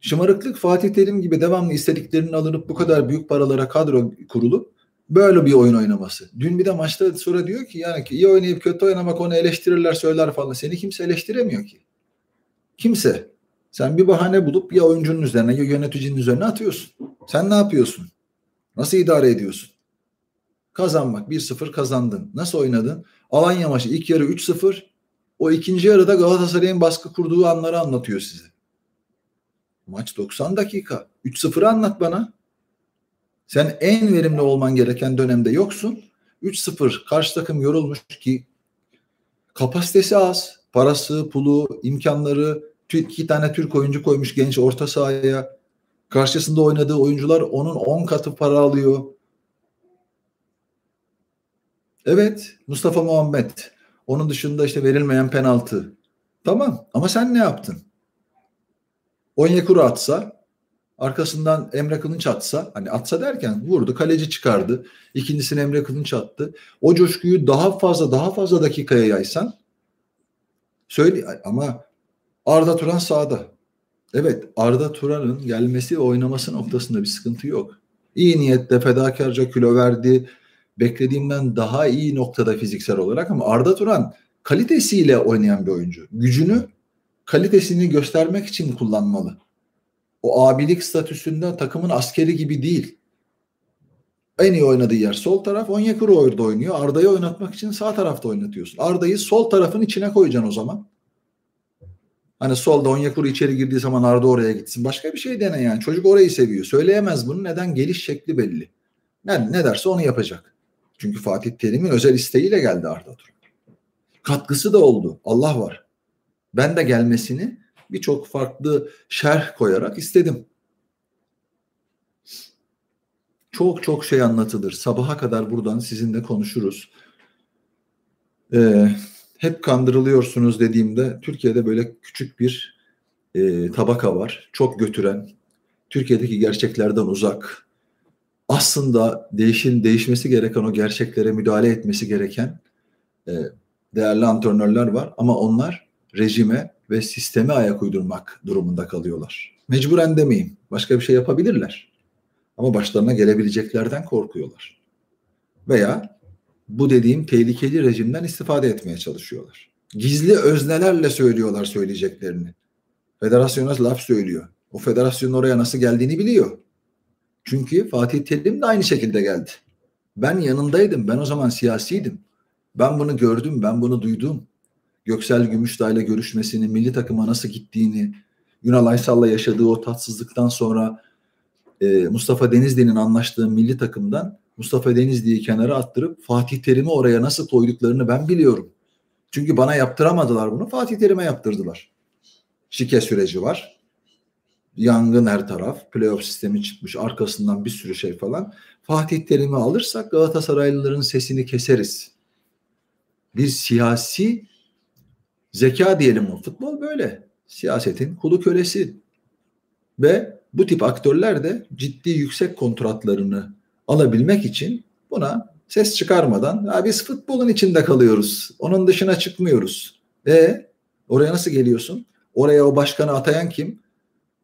Şımarıklık Fatih Terim gibi devamlı istediklerini alınıp bu kadar büyük paralara kadro kurulup böyle bir oyun oynaması. Dün bir de maçta sonra diyor ki yani ki iyi oynayıp kötü oynamak onu eleştirirler söyler falan. Seni kimse eleştiremiyor ki. Kimse. Sen bir bahane bulup ya oyuncunun üzerine ya yöneticinin üzerine atıyorsun. Sen ne yapıyorsun? Nasıl idare ediyorsun? Kazanmak 1-0 kazandın. Nasıl oynadın? Alanya maçı ilk yarı 3-0. O ikinci yarıda Galatasaray'ın baskı kurduğu anları anlatıyor size. Maç 90 dakika. 3-0'ı anlat bana. Sen en verimli olman gereken dönemde yoksun. 3-0 karşı takım yorulmuş ki kapasitesi az. Parası, pulu, imkanları iki tane Türk oyuncu koymuş genç orta sahaya. Karşısında oynadığı oyuncular onun 10 katı para alıyor. Evet Mustafa Muhammed. Onun dışında işte verilmeyen penaltı. Tamam ama sen ne yaptın? Onyekuru atsa arkasından Emre Kılınç atsa hani atsa derken vurdu kaleci çıkardı. İkincisini Emre Kılınç attı. O coşkuyu daha fazla daha fazla dakikaya yaysan söyle ama Arda Turan sağda. Evet Arda Turan'ın gelmesi ve oynaması noktasında bir sıkıntı yok. İyi niyetle fedakarca kilo verdi. Beklediğimden daha iyi noktada fiziksel olarak ama Arda Turan kalitesiyle oynayan bir oyuncu. Gücünü kalitesini göstermek için kullanmalı. O abilik statüsünde takımın askeri gibi değil. En iyi oynadığı yer sol taraf. Onyekuru orada oynuyor. Arda'yı oynatmak için sağ tarafta oynatıyorsun. Arda'yı sol tarafın içine koyacaksın o zaman. Hani solda Onyekuru içeri girdiği zaman Arda oraya gitsin. Başka bir şey dene yani. Çocuk orayı seviyor. Söyleyemez bunu. Neden? Geliş şekli belli. Ne, ne derse onu yapacak. Çünkü Fatih Terim'in özel isteğiyle geldi Arda Turan. Katkısı da oldu. Allah var. Ben de gelmesini birçok farklı şerh koyarak istedim. Çok çok şey anlatılır. Sabaha kadar buradan sizinle konuşuruz. Ee, hep kandırılıyorsunuz dediğimde Türkiye'de böyle küçük bir e, tabaka var. Çok götüren, Türkiye'deki gerçeklerden uzak. Aslında değişin değişmesi gereken o gerçeklere müdahale etmesi gereken e, değerli antrenörler var ama onlar rejime ve sisteme ayak uydurmak durumunda kalıyorlar. Mecburen demeyeyim. Başka bir şey yapabilirler. Ama başlarına gelebileceklerden korkuyorlar. Veya bu dediğim tehlikeli rejimden istifade etmeye çalışıyorlar. Gizli öznelerle söylüyorlar söyleyeceklerini. Federasyona laf söylüyor. O federasyonun oraya nasıl geldiğini biliyor. Çünkü Fatih Terim de aynı şekilde geldi. Ben yanındaydım. Ben o zaman siyasiydim. Ben bunu gördüm. Ben bunu duydum. Göksel Gümüşdağ ile görüşmesini, milli takıma nasıl gittiğini, Ünal Aysal'la yaşadığı o tatsızlıktan sonra e, Mustafa Denizli'nin anlaştığı milli takımdan Mustafa Denizli'yi kenara attırıp Fatih Terim'i oraya nasıl koyduklarını ben biliyorum. Çünkü bana yaptıramadılar bunu. Fatih Terim'e yaptırdılar. Şike süreci var. Yangın her taraf. Playoff sistemi çıkmış. Arkasından bir sürü şey falan. Fatih Terim'i alırsak Galatasaraylıların sesini keseriz. Bir siyasi zeka diyelim o. Futbol böyle. Siyasetin kulu kölesi. Ve bu tip aktörler de ciddi yüksek kontratlarını alabilmek için buna ses çıkarmadan ya biz futbolun içinde kalıyoruz. Onun dışına çıkmıyoruz. E oraya nasıl geliyorsun? Oraya o başkanı atayan kim?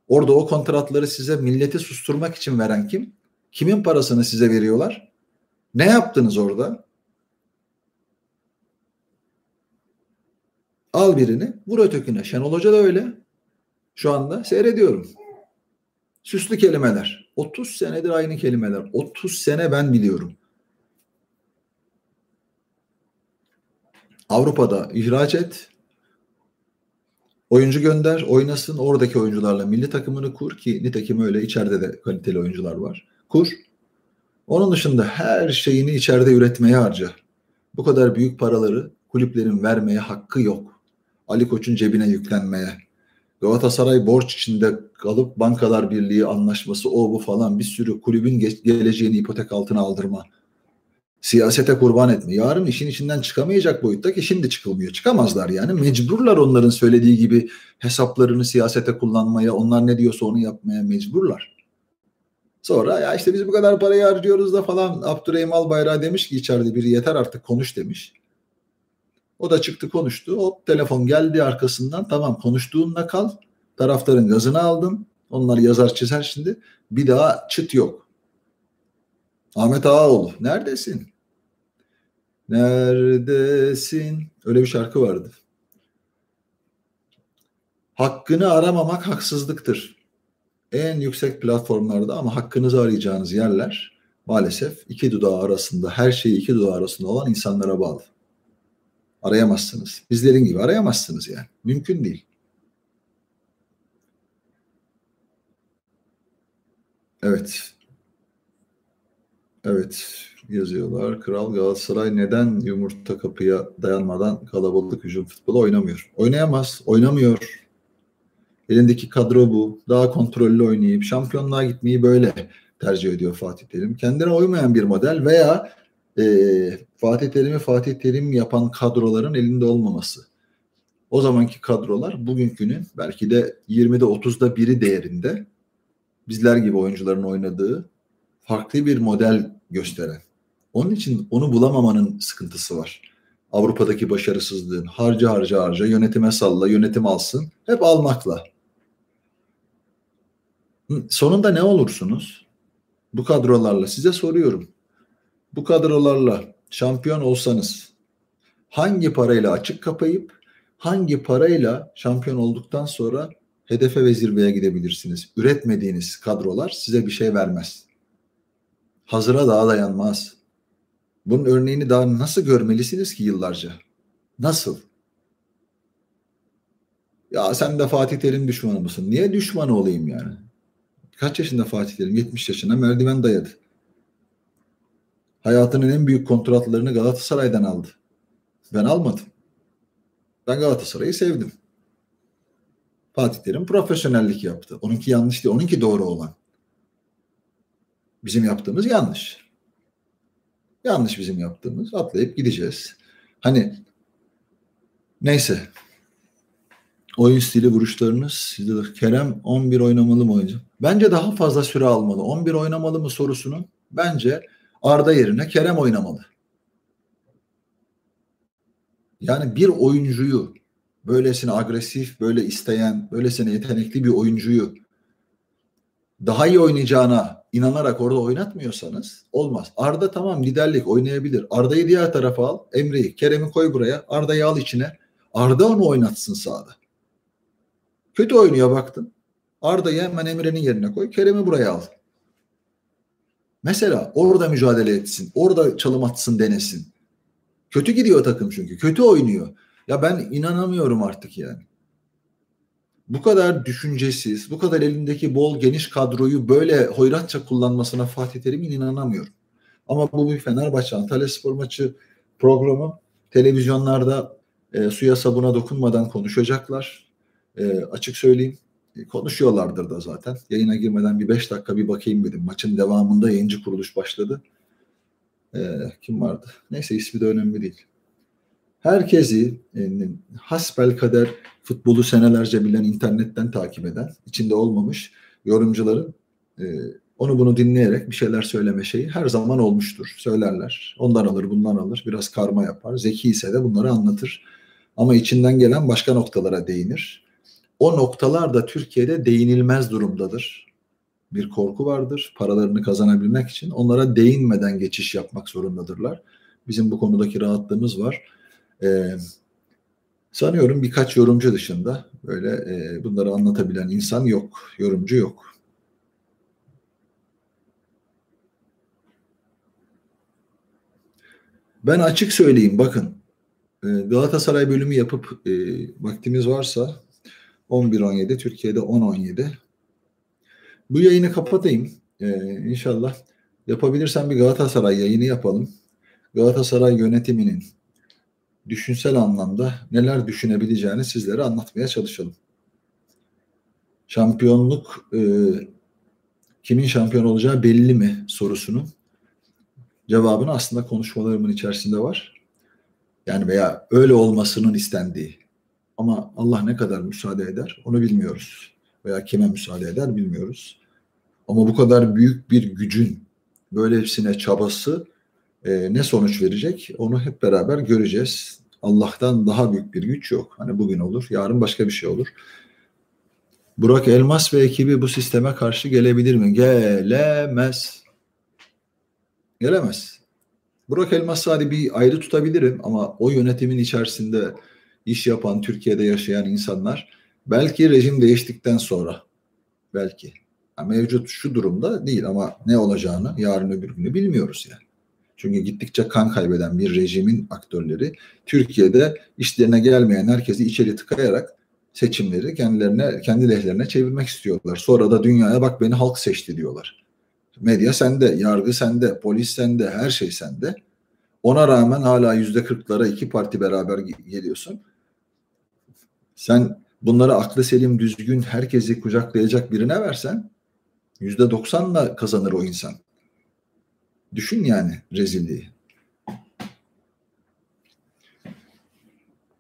Orada o kontratları size milleti susturmak için veren kim? Kimin parasını size veriyorlar? Ne yaptınız orada? Al birini, vur ötekine. Şenol Hoca da öyle. Şu anda seyrediyorum. Süslü kelimeler. 30 senedir aynı kelimeler. 30 sene ben biliyorum. Avrupa'da ihraç et. Oyuncu gönder, oynasın. Oradaki oyuncularla milli takımını kur ki nitekim öyle içeride de kaliteli oyuncular var. Kur. Onun dışında her şeyini içeride üretmeye harca. Bu kadar büyük paraları kulüplerin vermeye hakkı yok. Ali Koç'un cebine yüklenmeye. Galatasaray borç içinde kalıp Bankalar Birliği anlaşması o bu falan bir sürü kulübün geleceğini ipotek altına aldırma. Siyasete kurban etme. Yarın işin içinden çıkamayacak boyutta ki şimdi çıkılmıyor. Çıkamazlar yani. Mecburlar onların söylediği gibi hesaplarını siyasete kullanmaya, onlar ne diyorsa onu yapmaya mecburlar. Sonra ya işte biz bu kadar parayı harcıyoruz da falan Abdurrahim Albayrak demiş ki içeride biri yeter artık konuş demiş. O da çıktı konuştu. Hop telefon geldi arkasından. Tamam konuştuğunla kal. Taraftarın gazını aldın. Onlar yazar çizer şimdi. Bir daha çıt yok. Ahmet Ağaoğlu neredesin? Neredesin? Öyle bir şarkı vardı. Hakkını aramamak haksızlıktır. En yüksek platformlarda ama hakkınızı arayacağınız yerler maalesef iki dudağı arasında, her şeyi iki dudağı arasında olan insanlara bağlı. Arayamazsınız. Bizlerin gibi arayamazsınız yani. Mümkün değil. Evet. Evet yazıyorlar. Kral Galatasaray neden yumurta kapıya dayanmadan kalabalık hücum futbolu oynamıyor? Oynayamaz. Oynamıyor. Elindeki kadro bu. Daha kontrollü oynayıp şampiyonluğa gitmeyi böyle tercih ediyor Fatih Terim. Kendine uymayan bir model veya e, Fatih Terim'i Fatih Terim yapan kadroların elinde olmaması. O zamanki kadrolar bugünkünün belki de 20'de 30'da biri değerinde bizler gibi oyuncuların oynadığı farklı bir model gösteren. Onun için onu bulamamanın sıkıntısı var. Avrupa'daki başarısızlığın harca harca harca yönetime salla yönetim alsın hep almakla. Sonunda ne olursunuz? Bu kadrolarla size soruyorum bu kadrolarla şampiyon olsanız hangi parayla açık kapayıp hangi parayla şampiyon olduktan sonra hedefe ve zirveye gidebilirsiniz? Üretmediğiniz kadrolar size bir şey vermez. Hazıra daha dayanmaz. Bunun örneğini daha nasıl görmelisiniz ki yıllarca? Nasıl? Ya sen de Fatih Terim düşmanı mısın? Niye düşmanı olayım yani? Kaç yaşında Fatih Terim? 70 yaşına merdiven dayadı hayatının en büyük kontratlarını Galatasaray'dan aldı. Ben almadım. Ben Galatasaray'ı sevdim. Fatih Terim profesyonellik yaptı. Onunki yanlış değil. Onunki doğru olan. Bizim yaptığımız yanlış. Yanlış bizim yaptığımız. Atlayıp gideceğiz. Hani neyse. Oyun stili vuruşlarınız sizde de Kerem 11 oynamalı mı oyuncu? Bence daha fazla süre almalı. 11 oynamalı mı sorusunun bence Arda yerine Kerem oynamalı. Yani bir oyuncuyu böylesine agresif, böyle isteyen, böylesine yetenekli bir oyuncuyu daha iyi oynayacağına inanarak orada oynatmıyorsanız olmaz. Arda tamam liderlik oynayabilir. Arda'yı diğer tarafa al. Emre'yi, Kerem'i koy buraya. Arda'yı al içine. Arda onu oynatsın sağda. Kötü oynuyor baktın. Arda'yı hemen Emre'nin yerine koy. Kerem'i buraya al. Mesela orada mücadele etsin. Orada çalım atsın denesin. Kötü gidiyor takım çünkü. Kötü oynuyor. Ya ben inanamıyorum artık yani. Bu kadar düşüncesiz, bu kadar elindeki bol geniş kadroyu böyle hoyratça kullanmasına Fatih Terim'in inanamıyorum. Ama bu bir Fenerbahçe Antalya Spor maçı programı televizyonlarda e, suya sabuna dokunmadan konuşacaklar. E, açık söyleyeyim konuşuyorlardır da zaten. Yayına girmeden bir beş dakika bir bakayım dedim. Maçın devamında yayıncı kuruluş başladı. Ee, kim vardı? Neyse ismi de önemli değil. Herkesi e, hasbel kader futbolu senelerce bilen, internetten takip eden, içinde olmamış yorumcuların e, onu bunu dinleyerek bir şeyler söyleme şeyi her zaman olmuştur. Söylerler. Ondan alır, bundan alır. Biraz karma yapar. Zeki ise de bunları anlatır. Ama içinden gelen başka noktalara değinir. O noktalar da Türkiye'de değinilmez durumdadır. Bir korku vardır. Paralarını kazanabilmek için onlara değinmeden geçiş yapmak zorundadırlar. Bizim bu konudaki rahatlığımız var. Ee, sanıyorum birkaç yorumcu dışında böyle e, bunları anlatabilen insan yok. Yorumcu yok. Ben açık söyleyeyim bakın e, Galatasaray bölümü yapıp e, vaktimiz varsa 11-17 Türkiye'de 10-17 bu yayını kapatayım e, inşallah yapabilirsem bir Galatasaray yayını yapalım Galatasaray yönetiminin düşünsel anlamda neler düşünebileceğini sizlere anlatmaya çalışalım. Şampiyonluk e, kimin şampiyon olacağı belli mi sorusunu cevabını aslında konuşmalarımın içerisinde var. Yani veya öyle olmasının istendiği. Ama Allah ne kadar müsaade eder onu bilmiyoruz. Veya kime müsaade eder bilmiyoruz. Ama bu kadar büyük bir gücün böyle hepsine çabası e, ne sonuç verecek onu hep beraber göreceğiz. Allah'tan daha büyük bir güç yok. Hani bugün olur, yarın başka bir şey olur. Burak Elmas ve ekibi bu sisteme karşı gelebilir mi? Gelemez. Gelemez. Burak Elmas'ı hadi bir ayrı tutabilirim ama o yönetimin içerisinde iş yapan, Türkiye'de yaşayan insanlar belki rejim değiştikten sonra belki yani mevcut şu durumda değil ama ne olacağını yarın öbür günü bilmiyoruz yani. Çünkü gittikçe kan kaybeden bir rejimin aktörleri Türkiye'de işlerine gelmeyen herkesi içeri tıkayarak seçimleri kendilerine kendi lehlerine çevirmek istiyorlar. Sonra da dünyaya bak beni halk seçti diyorlar. Medya sende, yargı sende, polis sende, her şey sende. Ona rağmen hala yüzde kırklara iki parti beraber geliyorsun. Sen bunları aklı selim, düzgün, herkesi kucaklayacak birine versen yüzde doksanla kazanır o insan. Düşün yani rezilliği.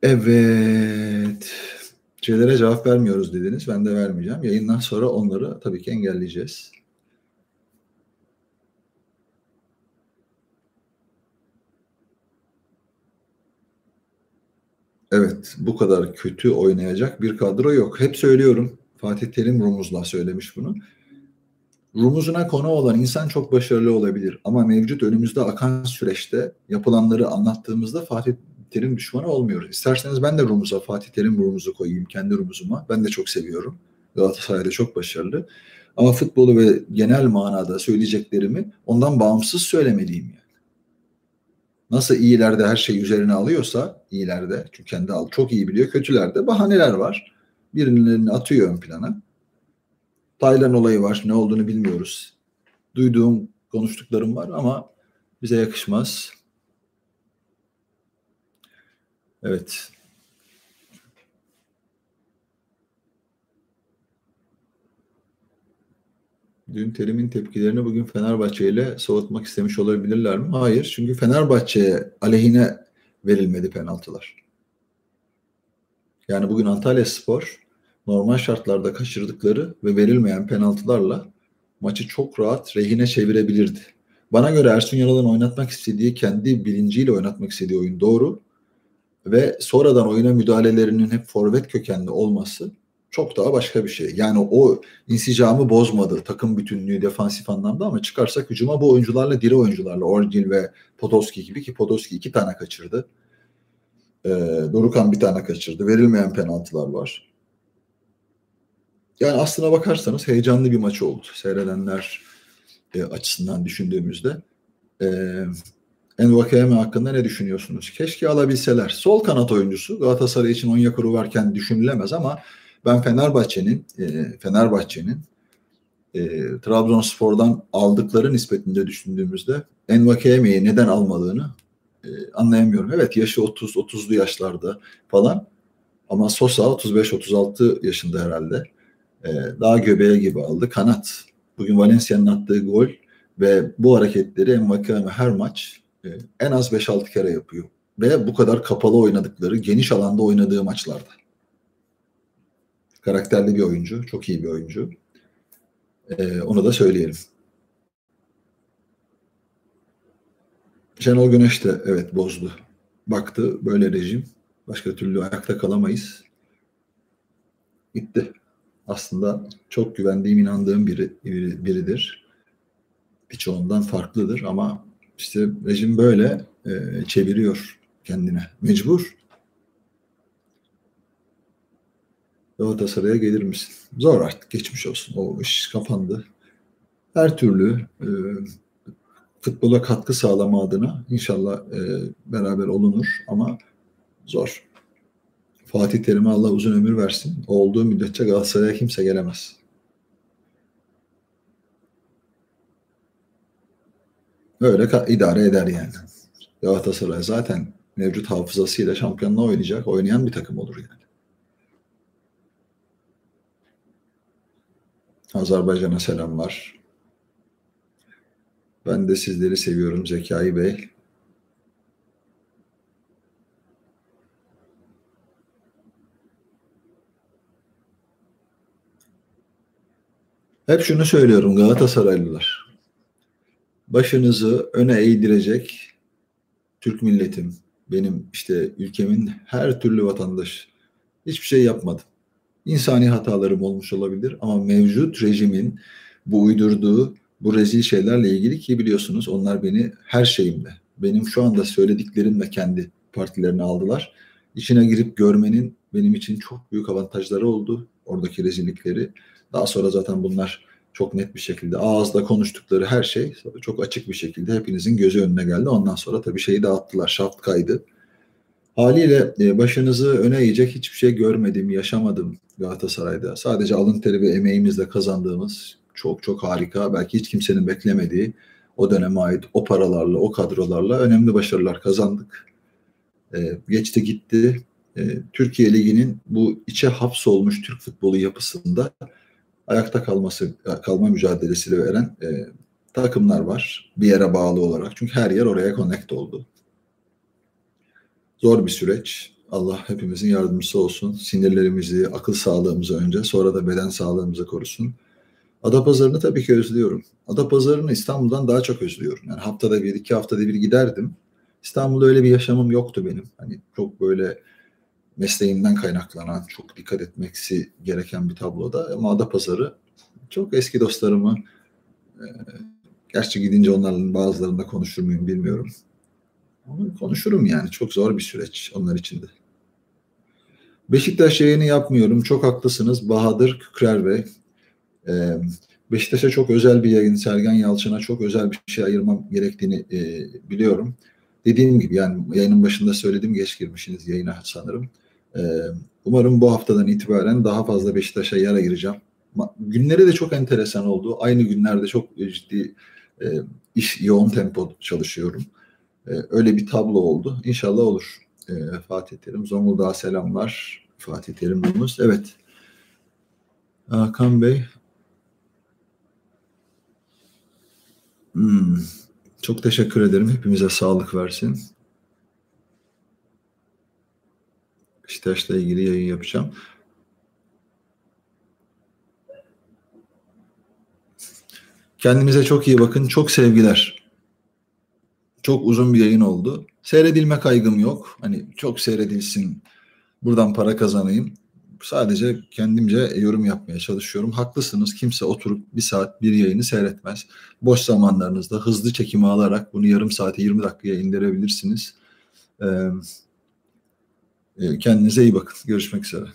Evet. Şeylere cevap vermiyoruz dediniz. Ben de vermeyeceğim. Yayından sonra onları tabii ki engelleyeceğiz. Evet, bu kadar kötü oynayacak bir kadro yok. Hep söylüyorum. Fatih Terim Rumuz'la söylemiş bunu. Rumuzuna konu olan insan çok başarılı olabilir. Ama mevcut önümüzde akan süreçte yapılanları anlattığımızda Fatih Terim düşmanı olmuyoruz. İsterseniz ben de Rumuz'a Fatih Terim Rumuz'u koyayım kendi Rumuz'uma. Ben de çok seviyorum. Galatasaray'da çok başarılı. Ama futbolu ve genel manada söyleyeceklerimi ondan bağımsız söylemeliyim yani. Nasıl iyilerde her şey üzerine alıyorsa iyilerde çünkü kendi al çok iyi biliyor. Kötülerde bahaneler var. Birilerini atıyor ön plana. Taylan olayı var. Ne olduğunu bilmiyoruz. Duyduğum, konuştuklarım var ama bize yakışmaz. Evet. Dün Terim'in tepkilerini bugün Fenerbahçe ile soğutmak istemiş olabilirler mi? Hayır. Çünkü Fenerbahçe'ye aleyhine verilmedi penaltılar. Yani bugün Antalya Spor normal şartlarda kaçırdıkları ve verilmeyen penaltılarla maçı çok rahat rehine çevirebilirdi. Bana göre Ersun Yanal'ın oynatmak istediği, kendi bilinciyle oynatmak istediği oyun doğru. Ve sonradan oyuna müdahalelerinin hep forvet kökenli olması çok daha başka bir şey. Yani o insicamı bozmadı takım bütünlüğü defansif anlamda ama çıkarsak hücuma bu oyuncularla diri oyuncularla Orgil ve Podolski gibi ki Podolski iki tane kaçırdı. Ee, Dorukan bir tane kaçırdı. Verilmeyen penaltılar var. Yani aslına bakarsanız heyecanlı bir maç oldu. Seyredenler e, açısından düşündüğümüzde. E, Envakayeme hakkında ne düşünüyorsunuz? Keşke alabilseler. Sol kanat oyuncusu Galatasaray için Onyekuru varken düşünülemez ama ben Fenerbahçe'nin e, Fenerbahçe'nin e, Trabzonspor'dan aldıkları nispetinde düşündüğümüzde Envakayeme'yi neden almadığını e, anlayamıyorum. Evet yaşı 30 30'lu yaşlarda falan ama Sosa 35-36 yaşında herhalde. E, daha göbeğe gibi aldı. Kanat. Bugün Valencia'nın attığı gol ve bu hareketleri Envakame her maç e, en az 5-6 kere yapıyor. Ve bu kadar kapalı oynadıkları, geniş alanda oynadığı maçlarda. Karakterli bir oyuncu, çok iyi bir oyuncu. E, onu da söyleyelim. Şenol Güneş de evet bozdu. Baktı böyle rejim. Başka türlü ayakta kalamayız. Gitti. Aslında çok güvendiğim, inandığım biri, biri biridir. Birçoğundan farklıdır ama işte rejim böyle e, çeviriyor kendine. Mecbur. Galatasaray'a gelir misin? Zor artık geçmiş olsun. O iş kapandı. Her türlü e, futbola katkı sağlama adına inşallah e, beraber olunur ama zor. Fatih Terim'e Allah uzun ömür versin. O olduğu müddetçe Galatasaray'a kimse gelemez. Öyle idare eder yani. Galatasaray zaten mevcut hafızasıyla şampiyonluğa oynayacak, oynayan bir takım olur yani. Azerbaycan'a selamlar. Ben de sizleri seviyorum Zekai Bey. Hep şunu söylüyorum Galatasaraylılar. Başınızı öne eğdirecek Türk milletim, benim işte ülkemin her türlü vatandaş hiçbir şey yapmadım. İnsani hatalarım olmuş olabilir ama mevcut rejimin bu uydurduğu bu rezil şeylerle ilgili ki biliyorsunuz onlar beni her şeyimle, benim şu anda söylediklerimle kendi partilerini aldılar. İçine girip görmenin benim için çok büyük avantajları oldu oradaki rezillikleri. Daha sonra zaten bunlar çok net bir şekilde ağızda konuştukları her şey çok açık bir şekilde hepinizin gözü önüne geldi. Ondan sonra tabii şeyi dağıttılar, şaft kaydı. Haliyle e, başınızı öne eğecek hiçbir şey görmedim, yaşamadım Galatasaray'da. Sadece alın teri ve emeğimizle kazandığımız çok çok harika, belki hiç kimsenin beklemediği o döneme ait o paralarla, o kadrolarla önemli başarılar kazandık. Ee, geçti gitti. Ee, Türkiye Ligi'nin bu içe hapsolmuş Türk futbolu yapısında ayakta kalması kalma mücadelesiyle veren e, takımlar var. Bir yere bağlı olarak. Çünkü her yer oraya connect oldu. Zor bir süreç. Allah hepimizin yardımcısı olsun. Sinirlerimizi, akıl sağlığımızı önce sonra da beden sağlığımızı korusun. Adapazarı'nı tabii ki özlüyorum. Adapazarı'nı İstanbul'dan daha çok özlüyorum. Yani haftada bir, iki haftada bir giderdim. İstanbul'da öyle bir yaşamım yoktu benim. Hani çok böyle mesleğimden kaynaklanan, çok dikkat etmeksi gereken bir tabloda. Ama Adapazarı çok eski dostlarımı, e, gerçi gidince onların bazılarında konuşur muyum bilmiyorum. Konuşurum yani. Çok zor bir süreç onlar için de. Beşiktaş yayını yapmıyorum. Çok haklısınız. Bahadır Kükrer Bey. Ee, Beşiktaş'a çok özel bir yayın, Sergen Yalçın'a çok özel bir şey ayırmam gerektiğini e, biliyorum. Dediğim gibi yani yayının başında söyledim geç girmişsiniz yayına sanırım. Ee, umarım bu haftadan itibaren daha fazla Beşiktaş'a yer ayıracağım. Günleri de çok enteresan oldu. Aynı günlerde çok ciddi e, iş yoğun tempo çalışıyorum. E, öyle bir tablo oldu. İnşallah olur. E, Fatih Terim, Zonguldak'a selamlar. Fatih Terim Yunus. Evet. Hakan Bey, Hmm. Çok teşekkür ederim. Hepimize sağlık versin. Beşiktaş'la ilgili yayın yapacağım. Kendinize çok iyi bakın. Çok sevgiler. Çok uzun bir yayın oldu. Seyredilme kaygım yok. Hani çok seyredilsin. Buradan para kazanayım sadece kendimce yorum yapmaya çalışıyorum. Haklısınız. Kimse oturup bir saat bir yayını seyretmez. Boş zamanlarınızda hızlı çekimi alarak bunu yarım saate 20 dakikaya indirebilirsiniz. Ee, kendinize iyi bakın. Görüşmek üzere.